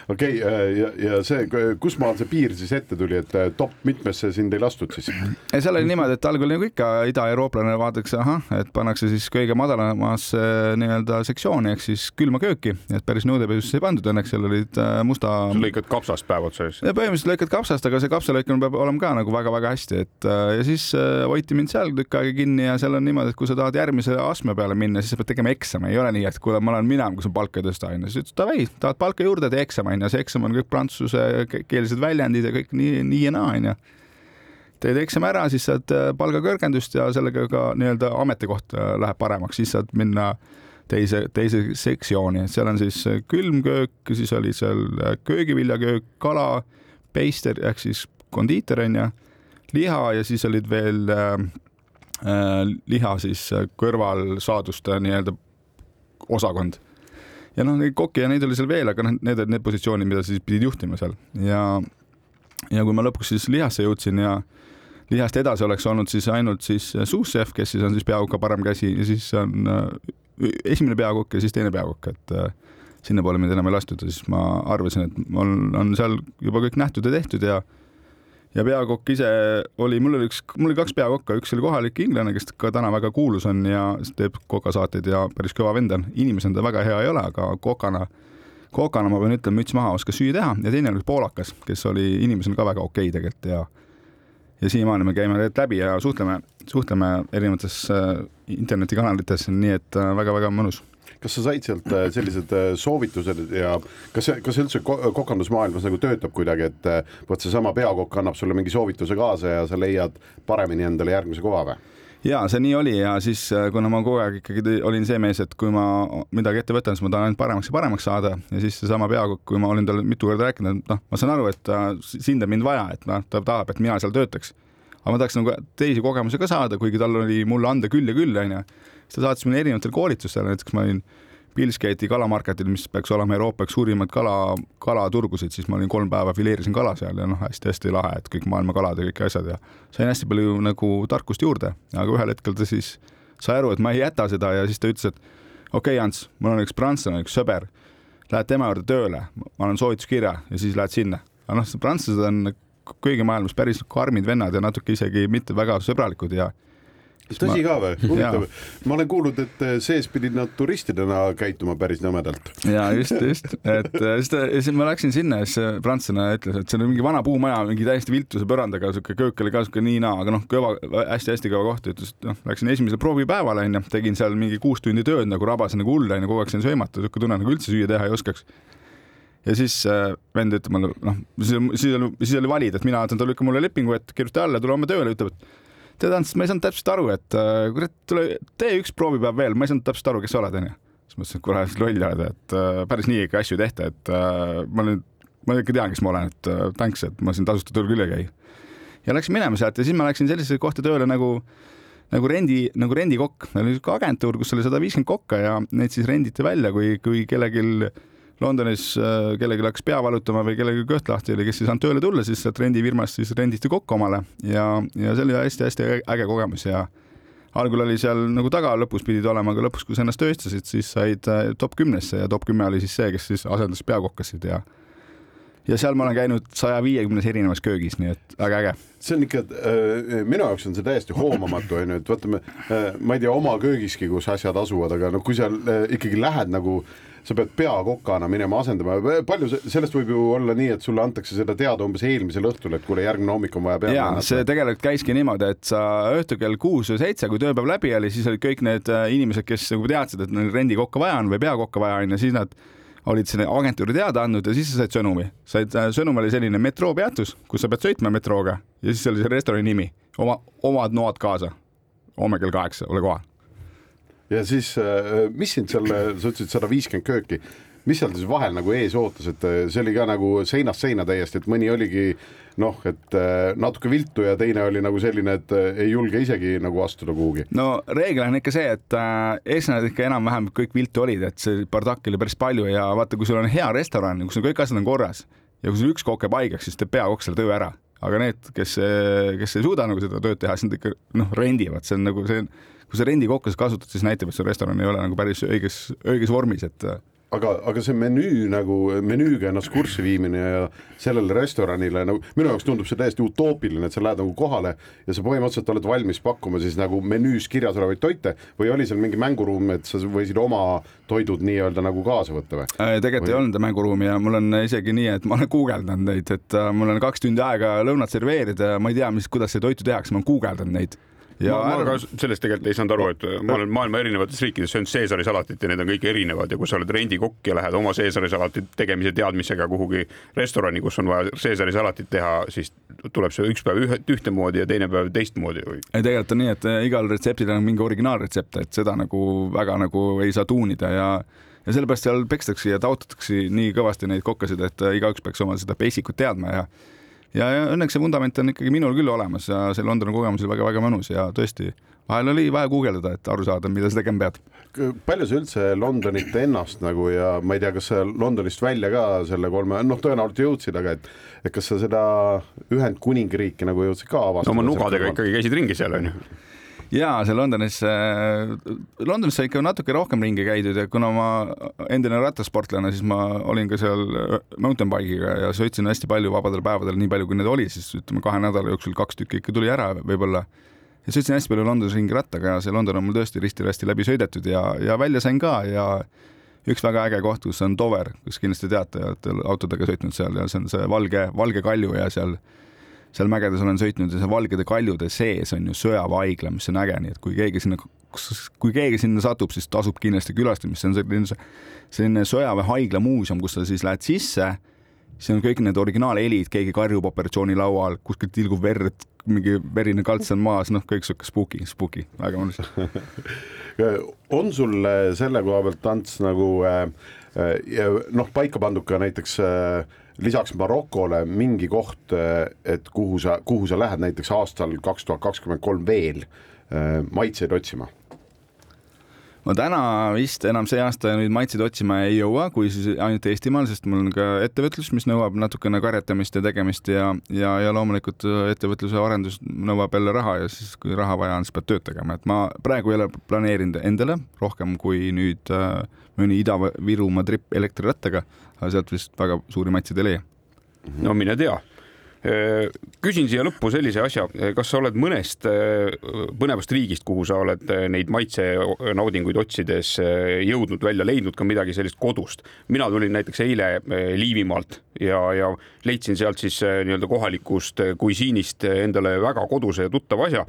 [SPEAKER 3] okei, ja, ja see, kus maal see piir siis ette tuli, et äh, top mitmesse sind ei lastud siis?
[SPEAKER 5] ei, seal oli niimoodi, et algul nagu ikka idaeurooplane vaadatakse, ahah, et pannakse siis kõige madalamasse nii-öelda sektsiooni ehk siis külma kööki, et päris nõudepesusse ei pandud, õnneks seal olid äh, musta.
[SPEAKER 4] lõikad kapsast päev otsa siis?
[SPEAKER 5] põhimõtteliselt lõikad kapsast, aga see kapsalõikamine peab olema ka nagu väga-väga hästi, et äh, ja siis hoiti mind seal tükk aega kinni ja seal on niimoodi, et kui sa tahad järgmise astme peale minna, siis sa pead tegema eksami, ei ole nii, et kuule, ma lähen minema, kui sa palka ei tõsta, onju. siis ütles davai, tahad palka juurde, tee eksam, onju. see eksam on kõik prantsusekeelsed väljendid ja kõik nii, nii ja naa, onju. teed eksami ära, siis saad äh, palgakõrgendust ja sellega ka nii-öelda ametikoht äh, läheb paremaks, siis saad minna teise, teise sektsiooni, et seal on siis äh, külmköök, siis oli seal köögiviljaköök, kala, peister ehk siis kondiiter onju, liha ja siis olid veel äh, liha siis kõrvalsaaduste nii-öelda osakond. Ja noh, neid kokke ja neid oli seal veel, aga noh, need olid need positsioonid, mida siis pidid juhtima seal. Ja ja kui ma lõpuks siis lihasse jõudsin ja lihast edasi oleks olnud siis ainult siis suussef, kes siis on siis peakoka parem käsi ja siis on äh, esimene peakokk ja siis teine peakokk, et äh, sinnapoole mind enam ei lastud. Ja siis ma arvasin, et mul on seal juba kõik nähtud ja tehtud ja ja peakokk ise oli, mul oli üks, mul oli kaks peakokka, üks oli kohalik inglane, kes ka täna väga kuulus on ja teeb kokasaateid ja päris kõva vend on. inimesena ta väga hea ei ole, aga kokana, kokana ma pean ütlema, müts maha, oskas süüa teha ja teine oli poolakas, kes oli inimesena ka väga okei okay tegelikult ja ja siiamaani me käime läbi ja suhtleme, suhtleme erinevates äh, internetikanalites, nii et väga-väga äh, mõnus
[SPEAKER 3] kas sa said sealt äh, sellised äh, soovitused ja kas kas üldse kokandusmaailmas nagu töötab kuidagi, et äh, vot seesama peakokk annab sulle mingi soovituse kaasa ja sa leiad paremini endale järgmise koha või?
[SPEAKER 5] ja see nii oli ja siis, kuna ma kogu aeg ikkagi olin see mees, et kui ma midagi ette võtan, siis ma tahan ainult paremaks ja paremaks saada ja siis seesama peakokk, kui ma olin talle mitu korda rääkinud, et noh, ma saan aru, et sind on mind vaja, et noh, ta tahab, et mina seal töötaks. aga ma tahaks nagu teisi kogemusi ka saada, kuigi tal oli mulle anda küll ja küll, onju ta saatis mind erinevatele koolitustele, näiteks ma olin Billsgate'i kalamarketil, mis peaks olema Euroopa üks suurimaid kala, kalaturgusid, siis ma olin kolm päeva fileerisin kala seal ja noh, hästi-hästi lahe, et kõik maailma kalad ja kõik asjad ja sain hästi palju nagu tarkust juurde, aga ühel hetkel ta siis sai aru, et ma ei jäta seda ja siis ta ütles, et okei okay,, Ants, mul on üks prantslane, üks sõber, lähed tema juurde tööle, ma annan soovituskirja ja siis lähed sinna. aga noh, prantslased on kõigi maailmas päris karmid vennad ja natuke isegi mitte väga sõbralikud ja
[SPEAKER 3] tõsi ka või? huvitav. ma olen kuulnud, et eh, sees pidid nad turistidena käituma päris nõmedalt.
[SPEAKER 5] ja just, just, et eh, siis ta, siis ma läksin sinna ja siis prantslane ütles, et see on mingi vana puumaja, mingi täiesti viltuse põrandaga, siuke köök oli ka siuke nii-naa, aga noh, kõva hästi,, hästi-hästi kõva koht, ütles, et noh, läksin esimesele proovipäevale onju, tegin seal mingi kuus tundi tööd nagu rabasin nagu hull onju, kogu aeg sain söömata, siuke tunne nagu üldse süüa teha ei oskaks ja siis äh, vend ütleb mulle, noh, siis, oli, siis oli valida, et mina ütlen talle, lükka mulle lepingu ette, kirjuta alla, tule homme tööle, ütleb, et tead, Ants, ma ei saanud täpselt aru, et äh, kurat, tule, tee üks proovipäev veel, ma ei saanud täpselt aru, kes sa oled, onju. siis mõtlesin, et kuule, loll oled, et äh, päris nii ikka asju ei tehta, et äh, ma nüüd, ma ikka tean, kes ma olen, et thanks, et ma siin tasuta tööl küll ei käi. ja läksin minema sealt ja siis ma läksin sellisesse kohta tööle nagu nagu rendi, nagu rendikokk, meil oli siuke agentuur, kus oli sada viiskümmend kokka ja neid siis renditi välja, kui, kui kellelgi Londonis äh, kellelgi hakkas pea valutama või kellelgi kõht lahti oli, kes ei saanud tööle tulla, siis sealt rendifirmast siis renditi kokku omale. Ja, ja see oli hästi-hästi äge kogemus ja algul oli seal nagu taga, lõpus pidid olema, aga lõpus, kui sa ennast tööstasid, siis said äh, top kümnesse ja top kümme oli siis see, kes siis asendas peakokkasid ja ja seal ma olen käinud saja viiekümnes erinevas köögis, nii et väga äge.
[SPEAKER 3] see on ikka äh,, minu jaoks on see täiesti hoomamatu, onju, et vaatame äh,, ma ei tea oma köögiski, kus asjad asuvad, aga noh, kui sa äh, ikkagi lähed nagu sa pead peakokana minema asendama, palju sellest võib ju olla nii, et sulle antakse seda teada umbes eelmisel õhtul, et kuule, järgmine hommik on vaja peale
[SPEAKER 5] ja see tegelikult käiski niimoodi, et sa õhtul kell kuus või seitse, kui tööpäev läbi oli, siis olid kõik need äh, inimesed, kes nagu teadsid, et neil rendikokka vaja on või peakokka vaja on ja siis nad olid selle agentuuri teada andnud ja siis sa said sõnumi. said, äh, sõnum oli selline metroopeatus, kus sa pead sõitma metrooga ja siis oli see restorani nimi, oma, omad noad kaasa. homme kell kaheksa, ole kohal
[SPEAKER 3] ja siis, äh, mis sind seal, sa ütlesid sada viiskümmend kööki, mis seal siis vahel nagu ees ootas, et äh, see oli ka nagu seinast seina täiesti, et mõni oligi noh, et äh, natuke viltu ja teine oli nagu selline, et ei julge isegi nagu astuda kuhugi.
[SPEAKER 5] no reegel on ikka see, et äh, eestlane ikka enam-vähem kõik viltu olid, et see bardakki oli päris palju ja vaata, kui sul on hea restoran, kus on kõik asjad on korras ja kui sul üks kokk jääb haigeks, siis teeb peakokk selle töö ära aga need, kes, kes ei suuda nagu seda tööd teha, siis nad ikka noh, rendivad, see on nagu see, kui sa rendikokkust kasutad, siis näitab, et see restoran ei ole nagu päris õiges, õiges vormis, et
[SPEAKER 3] aga, aga see menüü nagu menüüga ennast kurssi viimine ja sellele restoranile nagu minu jaoks tundub see täiesti utoopiline, et sa lähed nagu kohale ja sa põhimõtteliselt oled valmis pakkuma siis nagu menüüs kirjas olevaid toite või oli seal mingi mänguruum, et sa võisid oma toidud nii-öelda nagu kaasa võtta või?
[SPEAKER 5] Äh, tegelikult või... ei olnud mänguruumi ja mul on isegi nii, et ma olen guugeldanud neid, et äh, mul on kaks tundi aega lõunat serveerida ja ma ei tea, mis, kuidas seda toitu tehakse, ma olen guugeldanud neid
[SPEAKER 4] ja ma, ma ka sellest tegelikult ei saanud aru, et ma olen maailma erinevates riikides söönud Caesari salatit ja need on kõik erinevad ja kui sa oled rendikokk ja lähed oma Caesari salatit tegemise teadmisega kuhugi restorani, kus on vaja Caesari salatit teha, siis tuleb see üks päev ühe, ühtemoodi ja teine päev teistmoodi või?
[SPEAKER 5] ei, tegelikult on nii, et eh, igal retseptil on mingi originaalretsept, et seda nagu väga nagu ei saa tuunida ja ja sellepärast seal pekstakse ja taotatakse nii kõvasti neid kokkasid, et eh, igaüks peaks oma seda basic'ut teadma ja ja, ja õnneks see vundament on ikkagi minul küll olemas ja see Londoni kogemus oli väga-väga mõnus ja tõesti, vahel oli vaja guugeldada, et aru saada, mida sa tegema pead.
[SPEAKER 3] palju sa üldse Londonit ennast nagu ja ma ei tea, kas sa Londonist välja ka selle kolme, noh, tõenäoliselt jõudsid, aga et et kas sa seda Ühendkuningriiki nagu jõudsid ka avastada?
[SPEAKER 4] no oma nugadega ikkagi käisid ringi seal onju
[SPEAKER 5] ja see Londonis, äh, Londonis sai ikka natuke rohkem ringi käidud ja kuna ma endine rattasportlane, siis ma olin ka seal äh, mountain bike'iga ja sõitsin hästi palju vabadel päevadel, nii palju kui neid oli, siis ütleme kahe nädala jooksul kaks tükki ikka tuli ära võib-olla. ja sõitsin hästi palju Londonis ringi rattaga ja see London on mul tõesti risti-rästi läbi sõidetud ja, ja välja sain ka ja üks väga äge koht, kus on Dover, kus kindlasti teate, olete autodega sõitnud seal ja see on see valge, valge kalju ja seal seal mägedes olen sõitnud ja see Valgede kaljude sees on ju sõjaväehaigla, mis on äge, nii et kui keegi sinna, kui keegi sinna satub, siis tasub kindlasti külastamist, see on selline, selline sõjaväehaigla muuseum, kus sa siis lähed sisse, siis on kõik need originaalhelid, keegi karjub operatsioonilaual, kuskilt tilgub verd, mingi verine kalts on maas, noh, kõik sihuke spooky, spooky, väga mõnus.
[SPEAKER 3] On sul selle koha pealt, Ants, nagu äh, noh, paika pandud ka näiteks äh, lisaks Marokole mingi koht, et kuhu sa, kuhu sa lähed näiteks aastal kaks tuhat kakskümmend kolm veel äh, maitseid otsima?
[SPEAKER 5] ma täna vist enam see aasta nüüd maitseid otsima ei jõua, kui siis ainult Eestimaal, sest mul on ka ettevõtlus, mis nõuab natukene karjatamist ja tegemist ja, ja, ja loomulikult ettevõtluse arendus nõuab jälle raha ja siis, kui raha vaja on, siis pead tööd tegema, et ma praegu ei ole planeerinud endale rohkem kui nüüd äh, mõni Ida-Virumaa tripp elektrirattaga, aga sealt vist väga suuri matsid ei leia.
[SPEAKER 4] no mine tea küsin siia lõppu sellise asja, kas sa oled mõnest põnevast riigist, kuhu sa oled neid maitsenaudinguid otsides jõudnud välja, leidnud ka midagi sellist kodust? mina tulin näiteks eile Liivimaalt ja, ja leidsin sealt siis nii-öelda kohalikust kuisiinist endale väga koduse ja tuttava asja.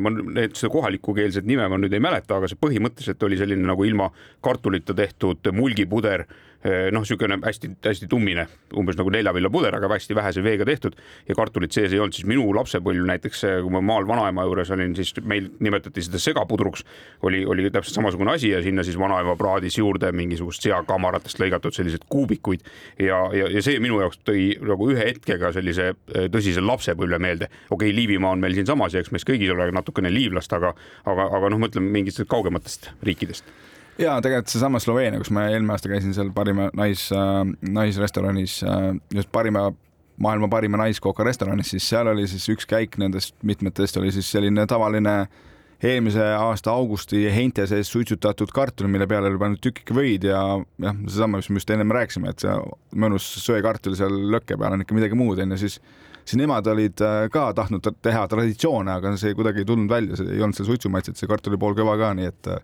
[SPEAKER 4] ma need, seda kohalikukeelset nime ma nüüd ei mäleta, aga see põhimõtteliselt oli selline nagu ilma kartulita tehtud mulgipuder noh, niisugune hästi-hästi tummine, umbes nagu neljavillapuder, aga hästi vähese veega tehtud. Ja kartulit sees ei olnud, siis minu lapsepõlv näiteks, eh, kui ma maal vanaema juures olin, siis meil nimetati seda segapudruks, oli, oli täpselt samasugune asi ja sinna siis vanaema praadis juurde mingisugust seakamaratest lõigatud selliseid kuubikuid. Ja, ja, ja see minu jaoks tõi nagu ühe hetkega sellise eh, tõsise lapsepõlve meelde. okei okay,, Liivimaa on meil siinsamas ja eks meis kõigis ole natukene liivlast, aga, aga, aga noh, mõtleme mingitest kaugematest riikidest
[SPEAKER 5] ja tegelikult seesama Sloveenia, kus ma eelmine aasta käisin seal parima nais äh,, naisrestoranis äh,, just parima maailma parima naiskoka restoranis, siis seal oli siis üks käik nendest mitmetest oli siis selline tavaline eelmise aasta augusti heinte sees suitsutatud kartul, mille peale oli pandud tükike võid ja jah, seesama, mis me just ennem rääkisime, et see mõnus söekartul seal lõkke peal on ikka midagi muud onju, siis siis nemad olid äh, ka tahtnud teha traditsioone, aga see kuidagi ei tulnud välja, see ei olnud seal suitsumaitset, see kartul oli poolkõva ka, nii et äh,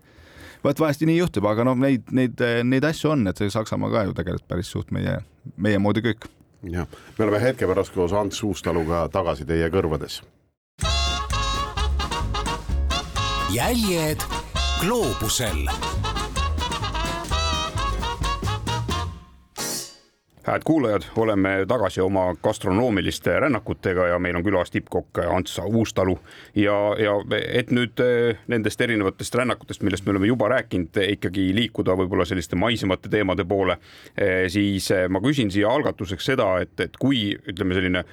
[SPEAKER 5] vot vahest nii juhtub, aga noh, neid, neid, neid asju on, et see Saksamaa ka ju tegelikult päris suht meie, meie moodi kõik.
[SPEAKER 3] jah, me oleme hetke pärast koos Ants Uustaluga tagasi teie kõrvades.
[SPEAKER 2] jäljed gloobusel
[SPEAKER 4] head kuulajad, oleme tagasi oma gastronoomiliste rännakutega ja meil on külas tippkokk Ants Uustalu ja, ja et nüüd eh, nendest erinevatest rännakutest, millest me oleme juba rääkinud, ikkagi liikuda võib-olla selliste maisemate teemade poole, eh, siis eh, ma küsin siia algatuseks seda, et, et kui ütleme, selline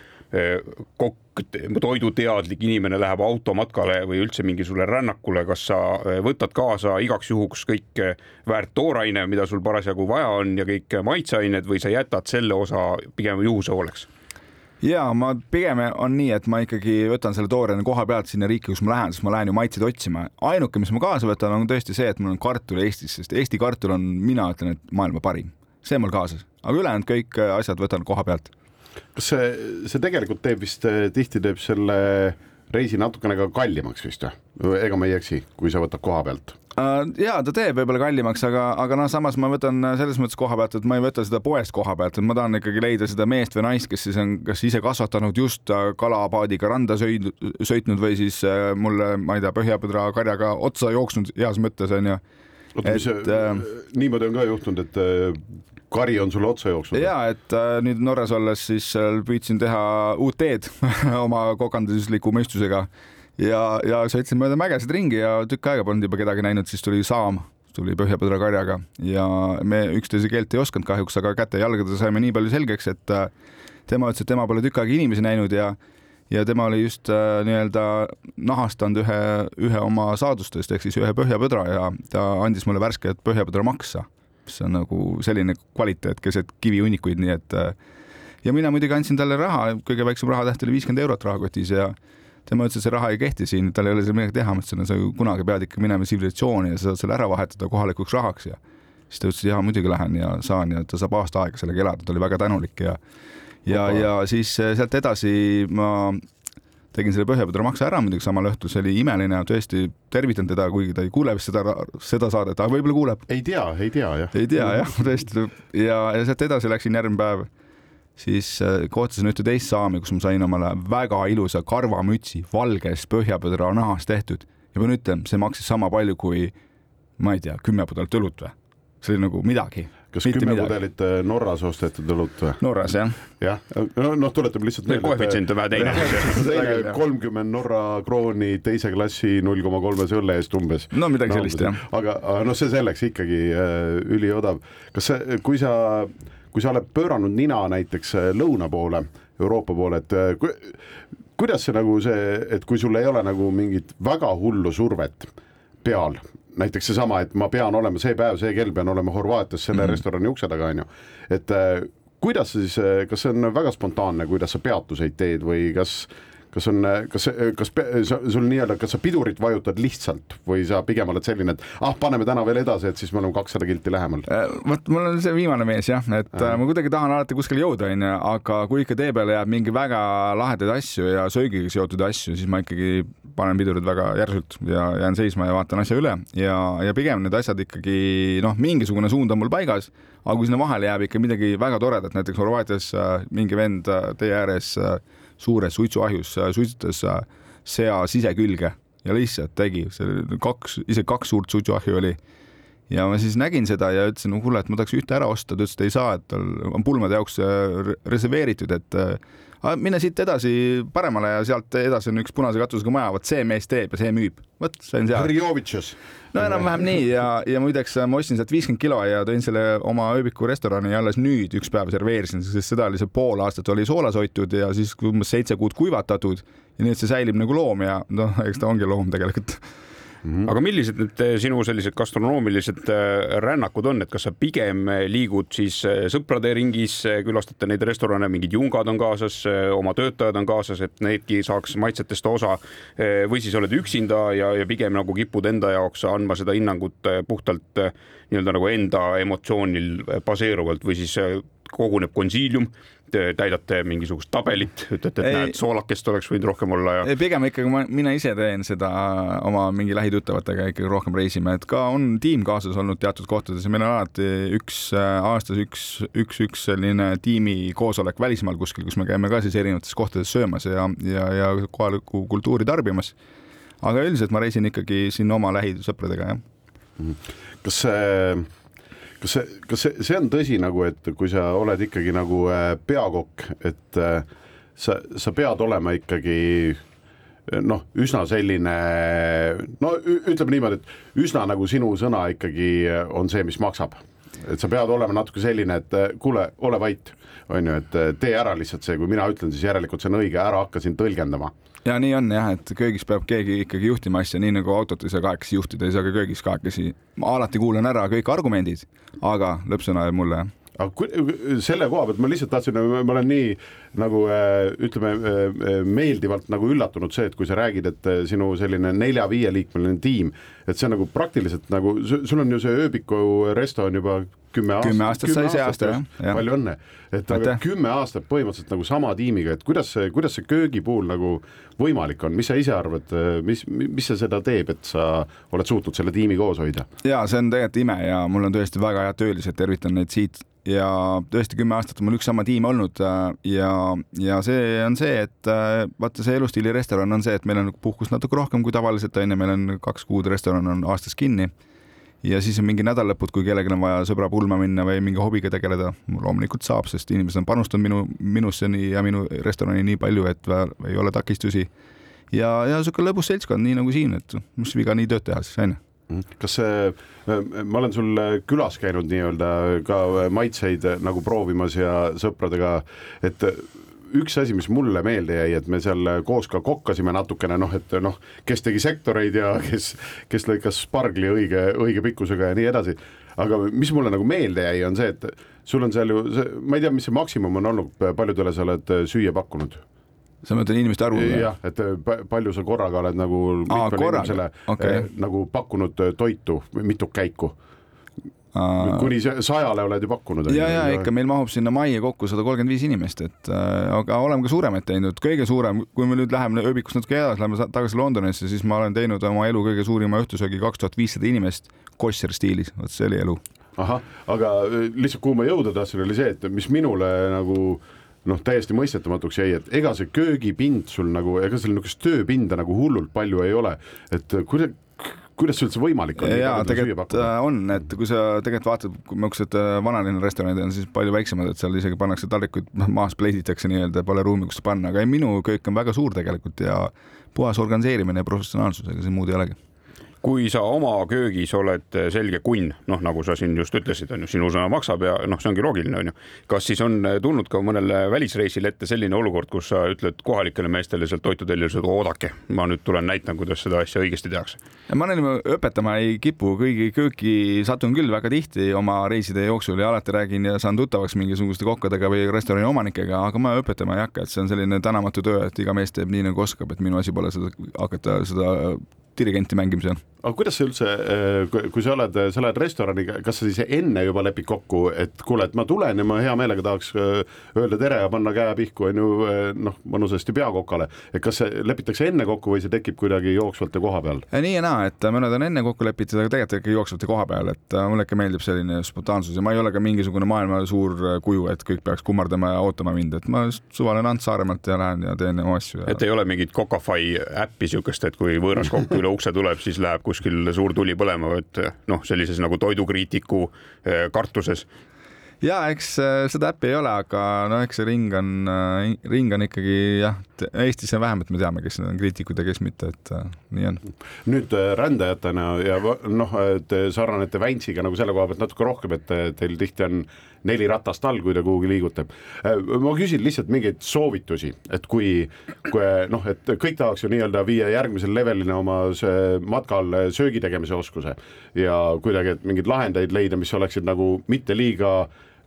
[SPEAKER 4] kokk, toiduteadlik inimene läheb automatkale või üldse mingisugusele rännakule, kas sa võtad kaasa igaks juhuks kõik väärt tooraine, mida sul parasjagu vaja on ja kõik maitseained või sa jätad selle osa pigem juhuse hooleks?
[SPEAKER 5] ja ma pigem on nii, et ma ikkagi võtan selle tooraine koha pealt sinna riiki, kus ma lähen, sest ma lähen ju maitseid otsima. ainuke, mis ma kaasa võtan, on tõesti see, et mul on kartul Eestis, sest Eesti kartul on, mina ütlen, et maailma parim. see mul kaasas, aga ülejäänud kõik asjad võtan koha pealt.
[SPEAKER 3] Kas see, see tegelikult teeb vist tihti teeb selle reisi natukene ka kallimaks vist või? ega ma ei eksi, kui sa võtad koha pealt
[SPEAKER 5] Äh, ja ta teeb võib-olla kallimaks, aga, aga noh, samas ma võtan selles mõttes koha pealt, et ma ei võta seda poest koha pealt, et ma tahan ikkagi leida seda meest või naist, kes siis on kas ise kasvatanud just äh, kalapaadiga randa söid, sõitnud või siis äh, mulle, ma ei tea, põhjapõdra karjaga otsa jooksnud heas mõttes onju.
[SPEAKER 3] oota, mis see äh,, niimoodi on ka juhtunud, et kari on sulle otsa jooksnud?
[SPEAKER 5] ja, et äh, nüüd Norras olles siis püüdsin teha uut teed oma kokandusliku mõistusega. Ja, ja sõitsin mööda mägesid ringi ja tükk aega polnud juba kedagi näinud, siis tuli Saam, tuli põhjapõdra karjaga ja me üksteise keelt ei osanud kahjuks, aga käte-jalgade saime nii palju selgeks, et äh, tema ütles, et tema pole tükk aega inimesi näinud ja ja tema oli just äh, nii-öelda nahastanud ühe, ühe oma saadustest ehk siis ühe põhjapõdra ja ta andis mulle värsket põhjapõdra maksa, mis on nagu selline kvaliteet keset kivihunnikuid, nii et äh, ja mina muidugi andsin talle raha, kõige väiksem rahatäht oli viiskümmend eurot rahakotis ja tema ütles, et see raha ei kehti siin, tal ei ole seal midagi teha, ma ütlesin, sa kunagi pead ikka minema tsivilisatsiooni ja sa saad selle ära vahetada kohalikuks rahaks ja siis ta ütles, et jaa, muidugi lähen ja saan ja ta saab aasta aega sellega elada, ta oli väga tänulik ja ja, ja siis eh, sealt edasi ma tegin selle Põhjapõdra maksa ära muidugi samal õhtul, see oli imeline ja tõesti tervitan teda, kuigi ta ei kuule vist seda, seda saadet, aga võib-olla kuuleb.
[SPEAKER 3] ei tea, ei tea jah.
[SPEAKER 5] ei tea jah, tõesti ja, ja sealt edasi läksin järgmine päev siis äh, kohtasin ühte teist saami, kus ma sain omale väga ilusa karvamütsi valges põhjapõdra nahast tehtud ja pean ütlema, see maksis sama palju kui ma ei tea, kümme pudelit õlut või? see oli nagu midagi.
[SPEAKER 3] Kas Mitte kümme midagi. pudelit äh, Norras ostetud õlut või?
[SPEAKER 5] Norras jah.
[SPEAKER 3] jah, noh, tuletab lihtsalt
[SPEAKER 4] meelde. koefitsient on vähe
[SPEAKER 3] teine. kolmkümmend Norra krooni teise klassi null koma kolmese õlle eest umbes.
[SPEAKER 5] no midagi no, sellist jah.
[SPEAKER 3] aga, aga noh, see selleks ikkagi äh, üliodav. kas see, kui sa kui sa oled pööranud nina näiteks äh, lõuna poole, Euroopa poole, et äh, ku, kuidas see nagu see, et kui sul ei ole nagu mingit väga hullu survet peal, näiteks seesama, et ma pean olema see päev, see kell pean olema Horvaatias selle mm -hmm. restorani ukse taga, on ju, et äh, kuidas sa siis, kas see on väga spontaanne, kuidas sa peatuseid teed või kas kas on, kas, kas sul nii-öelda, kas sa pidurit vajutad lihtsalt või sa pigem oled selline, et ah, paneme täna veel edasi, et siis me oleme kakssada kilti lähemal?
[SPEAKER 5] Äh, vot mul on see viimane mees jah, et äh. ma kuidagi tahan alati kuskile jõuda, onju, aga kui ikka tee peale jääb mingi väga lahedaid asju ja söögiga seotud asju, siis ma ikkagi panen pidurid väga järsult ja jään seisma ja vaatan asja üle ja, ja pigem need asjad ikkagi noh, mingisugune suund on mul paigas, aga kui sinna vahele jääb ikka midagi väga toredat, näiteks Horvaatias äh, mingi vend tee ääres äh, suures suitsuahjus suitsetas äh, sea sisekülge ja lihtsalt tegi, see kaks, isegi kaks suurt suitsuahju oli. ja ma siis nägin seda ja ütlesin, kuule, et ma tahaks ühte ära osta, ta ütles, et ei saa, et tal on pulmade jaoks äh, reserveeritud, et äh, mine siit edasi paremale ja sealt edasi on üks punase katusega maja, vot see mees teeb ja see müüb. vot sain seal.
[SPEAKER 3] Harjovitšus
[SPEAKER 5] no enam-vähem nii ja, ja muideks ma ostsin sealt viiskümmend kilo ja tõin selle oma ööbiku restorani ja alles nüüd üks päev serveerisin, sest seda oli see pool aastat oli soolas hoitud ja siis umbes seitse kuud kuivatatud ja nüüd see säilib nagu loom ja noh, eks ta ongi loom tegelikult
[SPEAKER 4] Mm -hmm. aga millised need eh, sinu sellised gastronoomilised eh, rännakud on, et kas sa pigem eh, liigud siis sõprade ringis, külastate neid restorane, mingid jungad on kaasas, oma töötajad on kaasas, et needki saaks maitsetest osa või siis oled üksinda ja, ja pigem nagu kipud enda jaoks andma seda hinnangut puhtalt nii-öelda nagu enda emotsioonil baseeruvalt või siis koguneb konsiilium täidate mingisugust tabelit, ütlete, et ei, näed, soolakest oleks võinud rohkem olla ja.
[SPEAKER 5] pigem ikkagi ma, mina ise teen seda oma mingi lähituttavatega ikkagi rohkem reisime, et ka on tiim kaasas olnud teatud kohtades ja meil on alati üks äh, aastas üks, üks, üks selline tiimikoosolek välismaal kuskil, kus me käime ka siis erinevates kohtades söömas ja, ja, ja kohalikku kultuuri tarbimas. aga üldiselt ma reisin ikkagi siin oma lähisõpradega, jah.
[SPEAKER 3] Kas see kas see, kas see, see on tõsi nagu, et kui sa oled ikkagi nagu äh, peakokk, et äh, sa, sa pead olema ikkagi noh, üsna selline no ütleme niimoodi, et üsna nagu sinu sõna ikkagi on see, mis maksab. Et sa pead olema natuke selline, et äh, kuule, ole vait, on ju, et tee ära lihtsalt see, kui mina ütlen, siis järelikult see on õige, ära hakka siin tõlgendama
[SPEAKER 5] ja nii on jah, et köögis peab keegi ikkagi juhtima asja, nii nagu autot ei saa kahekesi juhtida, ei saa ka köögis kahekesi. ma alati kuulan ära kõik argumendid, aga lõppsõna jääb mulle.
[SPEAKER 3] aga kui, selle koha pealt ma lihtsalt tahtsin, ma olen nii nagu äh, ütleme meeldivalt nagu üllatunud see, et kui sa räägid, et sinu selline nelja-viieliikmeline tiim, et see on nagu praktiliselt nagu, sul on ju see ööbiku resto on juba kümme aastat.
[SPEAKER 5] kümme aastat sai see aasta jah. ja..
[SPEAKER 3] palju õnne, et aga kümme aastat põhimõtteliselt nagu sama tiimiga, et kuidas see, kuidas see köögi puhul nagu võimalik on, mis sa ise arvad, mis, mis see seda teeb, et sa oled suutnud selle tiimi koos hoida?
[SPEAKER 5] ja see on tegelikult ime ja mul on tõesti väga head töölised, tervitan neid siit. Ja tõesti kümme aastat on mul üks sama tiim olnud äh, ja, ja see on see, et äh, vaata, see elustiili restoran on see, et meil on puhkust natuke rohkem kui tavaliselt on ju, meil on kaks kuud restoran on aastas kinni. ja siis on mingi nädallõpud, kui kellelgi on vaja sõbra pulma minna või mingi hobiga tegeleda, loomulikult saab, sest inimesed on panustanud minu, minusse nii ja minu restorani nii palju, et ei ole takistusi. ja, ja niisugune lõbus seltskond, nii nagu siin, et mis viga nii tööd teha siis, onju
[SPEAKER 3] kas see, ma olen sul külas käinud nii-öelda ka maitseid nagu proovimas ja sõpradega, et üks asi, mis mulle meelde jäi, et me seal koos ka kokkasime natukene noh, et noh, kes tegi sektoreid ja kes, kes lõikas spargli õige, õige pikkusega ja nii edasi. aga mis mulle nagu meelde jäi, on see, et sul on seal ju ma ei tea, mis see maksimum on olnud, paljudele sa oled süüa pakkunud
[SPEAKER 5] sa mõtled inimeste arvu?
[SPEAKER 3] jah, et äh, palju sa korraga oled nagu Aa, korraga? Okay. Äh, nagu pakkunud äh, toitu, mitu käiku? Kuni sajale oled ju pakkunud.
[SPEAKER 5] ja, ja ikka meil mahub sinna majja kokku sada kolmkümmend viis inimest, et äh, aga oleme ka suuremaid teinud, kõige suurem, kui me nüüd läheme ööbikust natuke edasi, läheme tagasi Londonisse, siis ma olen teinud oma elu kõige suurima õhtusöögi kaks tuhat viissada inimest kosher stiilis, vot see oli elu.
[SPEAKER 3] ahah, aga lihtsalt kuhu ma jõuda tahtsin, oli see, et mis minule nagu äh, noh, täiesti mõistetamatuks jäi, et ega see köögipind sul nagu, ega seal niisugust tööpinda nagu hullult palju ei ole, et kuidas kuidas see üldse võimalik on?
[SPEAKER 5] jaa, tegelikult äh, on, et kui sa tegelikult vaatad, kui niisugused äh, vanalinna restoranid on siis palju väiksemad, et seal isegi pannakse taldrikuid maas pleiditakse nii-öelda, pole ruumi, kus panna, aga ei, minu köök on väga suur tegelikult ja puhas organiseerimine ja professionaalsus, ega siin muud ei olegi
[SPEAKER 4] kui sa oma köögis oled selge kunn, noh, nagu sa siin just ütlesid, on ju, sinu sõna maksab ja noh, see ongi loogiline, on ju. kas siis on tulnud ka mõnel välisreisil ette selline olukord, kus sa ütled kohalikele meestele sealt toitutellijale, oodake, ma nüüd tulen näitan, kuidas seda asja õigesti tehakse?
[SPEAKER 5] ma neile õpetama ei kipu, kõigi kööki satun küll väga tihti oma reiside jooksul ja alati räägin ja saan tuttavaks mingisuguste kokkadega või restorani omanikega, aga ma õpetama ei hakka, et see on selline tänamatu töö, et iga mees teeb nii nagu oskab, et minu asi pole seda hakata seda dirigenti mängimisel.
[SPEAKER 3] aga kuidas sa üldse, äh, kui sa oled, sa lähed restorani, kas sa siis enne juba lepid kokku, et kuule, et ma tulen ja ma hea meelega tahaks äh, öelda tere ja panna käe pihku, on ju, äh, noh, mõnusasti peakokale, et kas see lepitakse enne kokku või see tekib kuidagi jooksvalt ja koha peal?
[SPEAKER 5] nii ja naa, et mõned on enne kokku lepitud, aga tegelikult ikka jooksvalt ja koha peal, et mulle ikka meeldib selline spontaansus ja ma ei ole ka mingisugune maailma suur kuju, et kõik peaks kummardama ja ootama mind, et ma suvalen Ants Saaremaalt ja lähen ja teen oma asju ja....
[SPEAKER 4] et ei ole mingit Cocafy äppi siukest, et kui võõras kokk üle ukse tuleb, siis läheb kuskil suur tuli põlema, et noh, sellises nagu toidukriitiku eh, kartuses
[SPEAKER 5] ja eks äh, seda äppi ei ole, aga no eks see ring on, äh, ring on ikkagi jah, Eestis on vähemalt me teame, kes on kriitikud ja kes mitte, et äh, nii on.
[SPEAKER 3] nüüd rändajatena ja noh, te sarnanete Väntsiga nagu selle koha pealt natuke rohkem, et teil tihti on neli ratast all, kui te kuhugi liigute. ma küsin lihtsalt mingeid soovitusi, et kui, kui noh, et kõik tahaks ju nii-öelda viia järgmisele levelile oma matkal söögi tegemise oskuse ja kuidagi, et mingeid lahendeid leida, mis oleksid nagu mitte liiga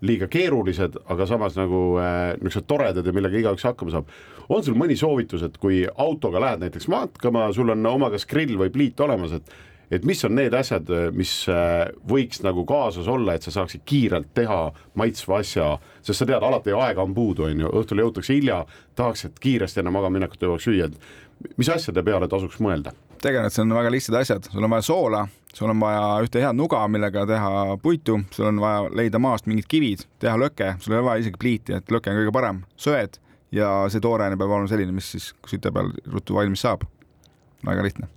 [SPEAKER 3] liiga keerulised, aga samas nagu äh, niisugused toredad ja millega igaüks hakkama saab. on sul mõni soovitus, et kui autoga lähed näiteks matkama, sul on oma kas grill või pliit olemas, et et mis on need asjad, mis äh, võiks nagu kaasas olla, et sa saaksid kiirelt teha maitsva asja, sest sa tead, alati aega on puudu, on ju, õhtul jõutakse hilja, tahaks, et kiiresti enne magamaminekut jõuaks süüa, et mis asjade peale tasuks mõelda?
[SPEAKER 5] Tegelikult see on väga lihtsad asjad, sul on vaja soola, sul on vaja ühte head nuga, millega teha puitu, sul on vaja leida maast mingid kivid, teha lõke, sul ei ole vaja isegi pliiti, et lõke on kõige parem, söed ja see tooraine peab olema selline, mis siis kütte peal ruttu valmis saab. väga lihtne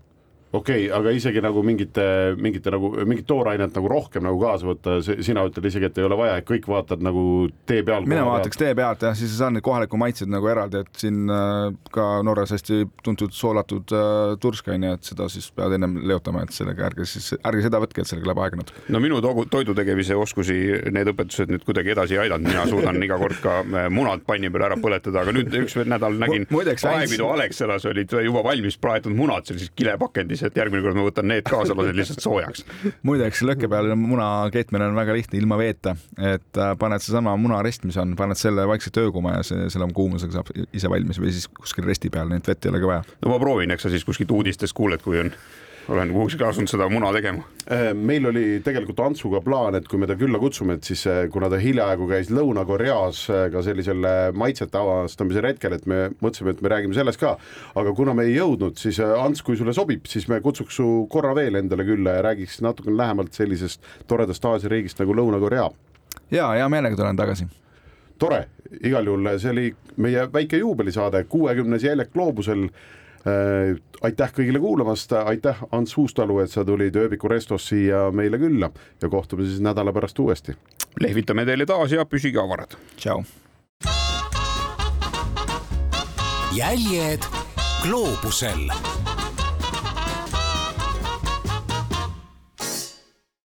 [SPEAKER 3] okei okay,, aga isegi nagu mingite, mingite nagu mingit toorainet nagu rohkem nagu kaasa võtta, sina ütled isegi, et ei ole vaja, et kõik vaatad nagu tee peal.
[SPEAKER 5] mina vaataks tee pealt jah, siis sa saad neid kohaliku maitseid nagu eraldi, et siin äh, ka Norras hästi tuntud soolatud äh, tursk on ju, et seda siis pead ennem leotama, et sellega ärge siis, ärge seda võtke, et sellega läheb aega natuke.
[SPEAKER 4] no minu toidu tegemise oskusi, need õpetused nüüd kuidagi edasi ei aidanud, mina suudan iga kord ka äh, munad panni peal ära põletada, aga nüüd üks nädal nägin, Aevidu Alexelas olid juba valmis praetud munad sellises kilepakendis et järgmine kord ma võtan need kaasa, lasen lihtsalt soojaks.
[SPEAKER 5] muideks lõkke peal muna keetmine on väga lihtne ilma veeta, et äh, paned seesama munarest, mis on, paned selle vaikselt ööguma ja see selle kuumusega saab ise valmis või siis kuskil resti peal, nii et vett ei olegi vaja.
[SPEAKER 4] no ma proovin, eks sa siis kuskilt uudistest kuuled, kui on, olen kuhugi asunud seda muna tegema.
[SPEAKER 3] Äh, meil oli tegelikult Antsuga plaan, et kui me ta külla kutsume, et siis äh, kuna ta hiljaaegu käis Lõuna-Koreas äh, ka sellisel maitsete avastamise retkel, et me mõtlesime, et me räägime sellest ka. aga kuna me ei jõudnud, siis Ants, kui sulle sobib, siis me kutsuks su korra veel endale külla ja räägiks natukene lähemalt sellisest toredast Aasia riigist nagu Lõuna-Korea
[SPEAKER 5] ja hea meelega tulen tagasi.
[SPEAKER 3] tore, igal juhul see oli meie väike juubelisaade, kuuekümnes Jäljak gloobusel. Aitäh kõigile kuulamast, aitäh Ants Uustalu, et sa tulid ööbiku restos siia meile külla ja kohtume siis nädala pärast uuesti.
[SPEAKER 4] lehvitame teile taas ja püsige avarad.
[SPEAKER 5] tšau.
[SPEAKER 2] jäljed gloobusel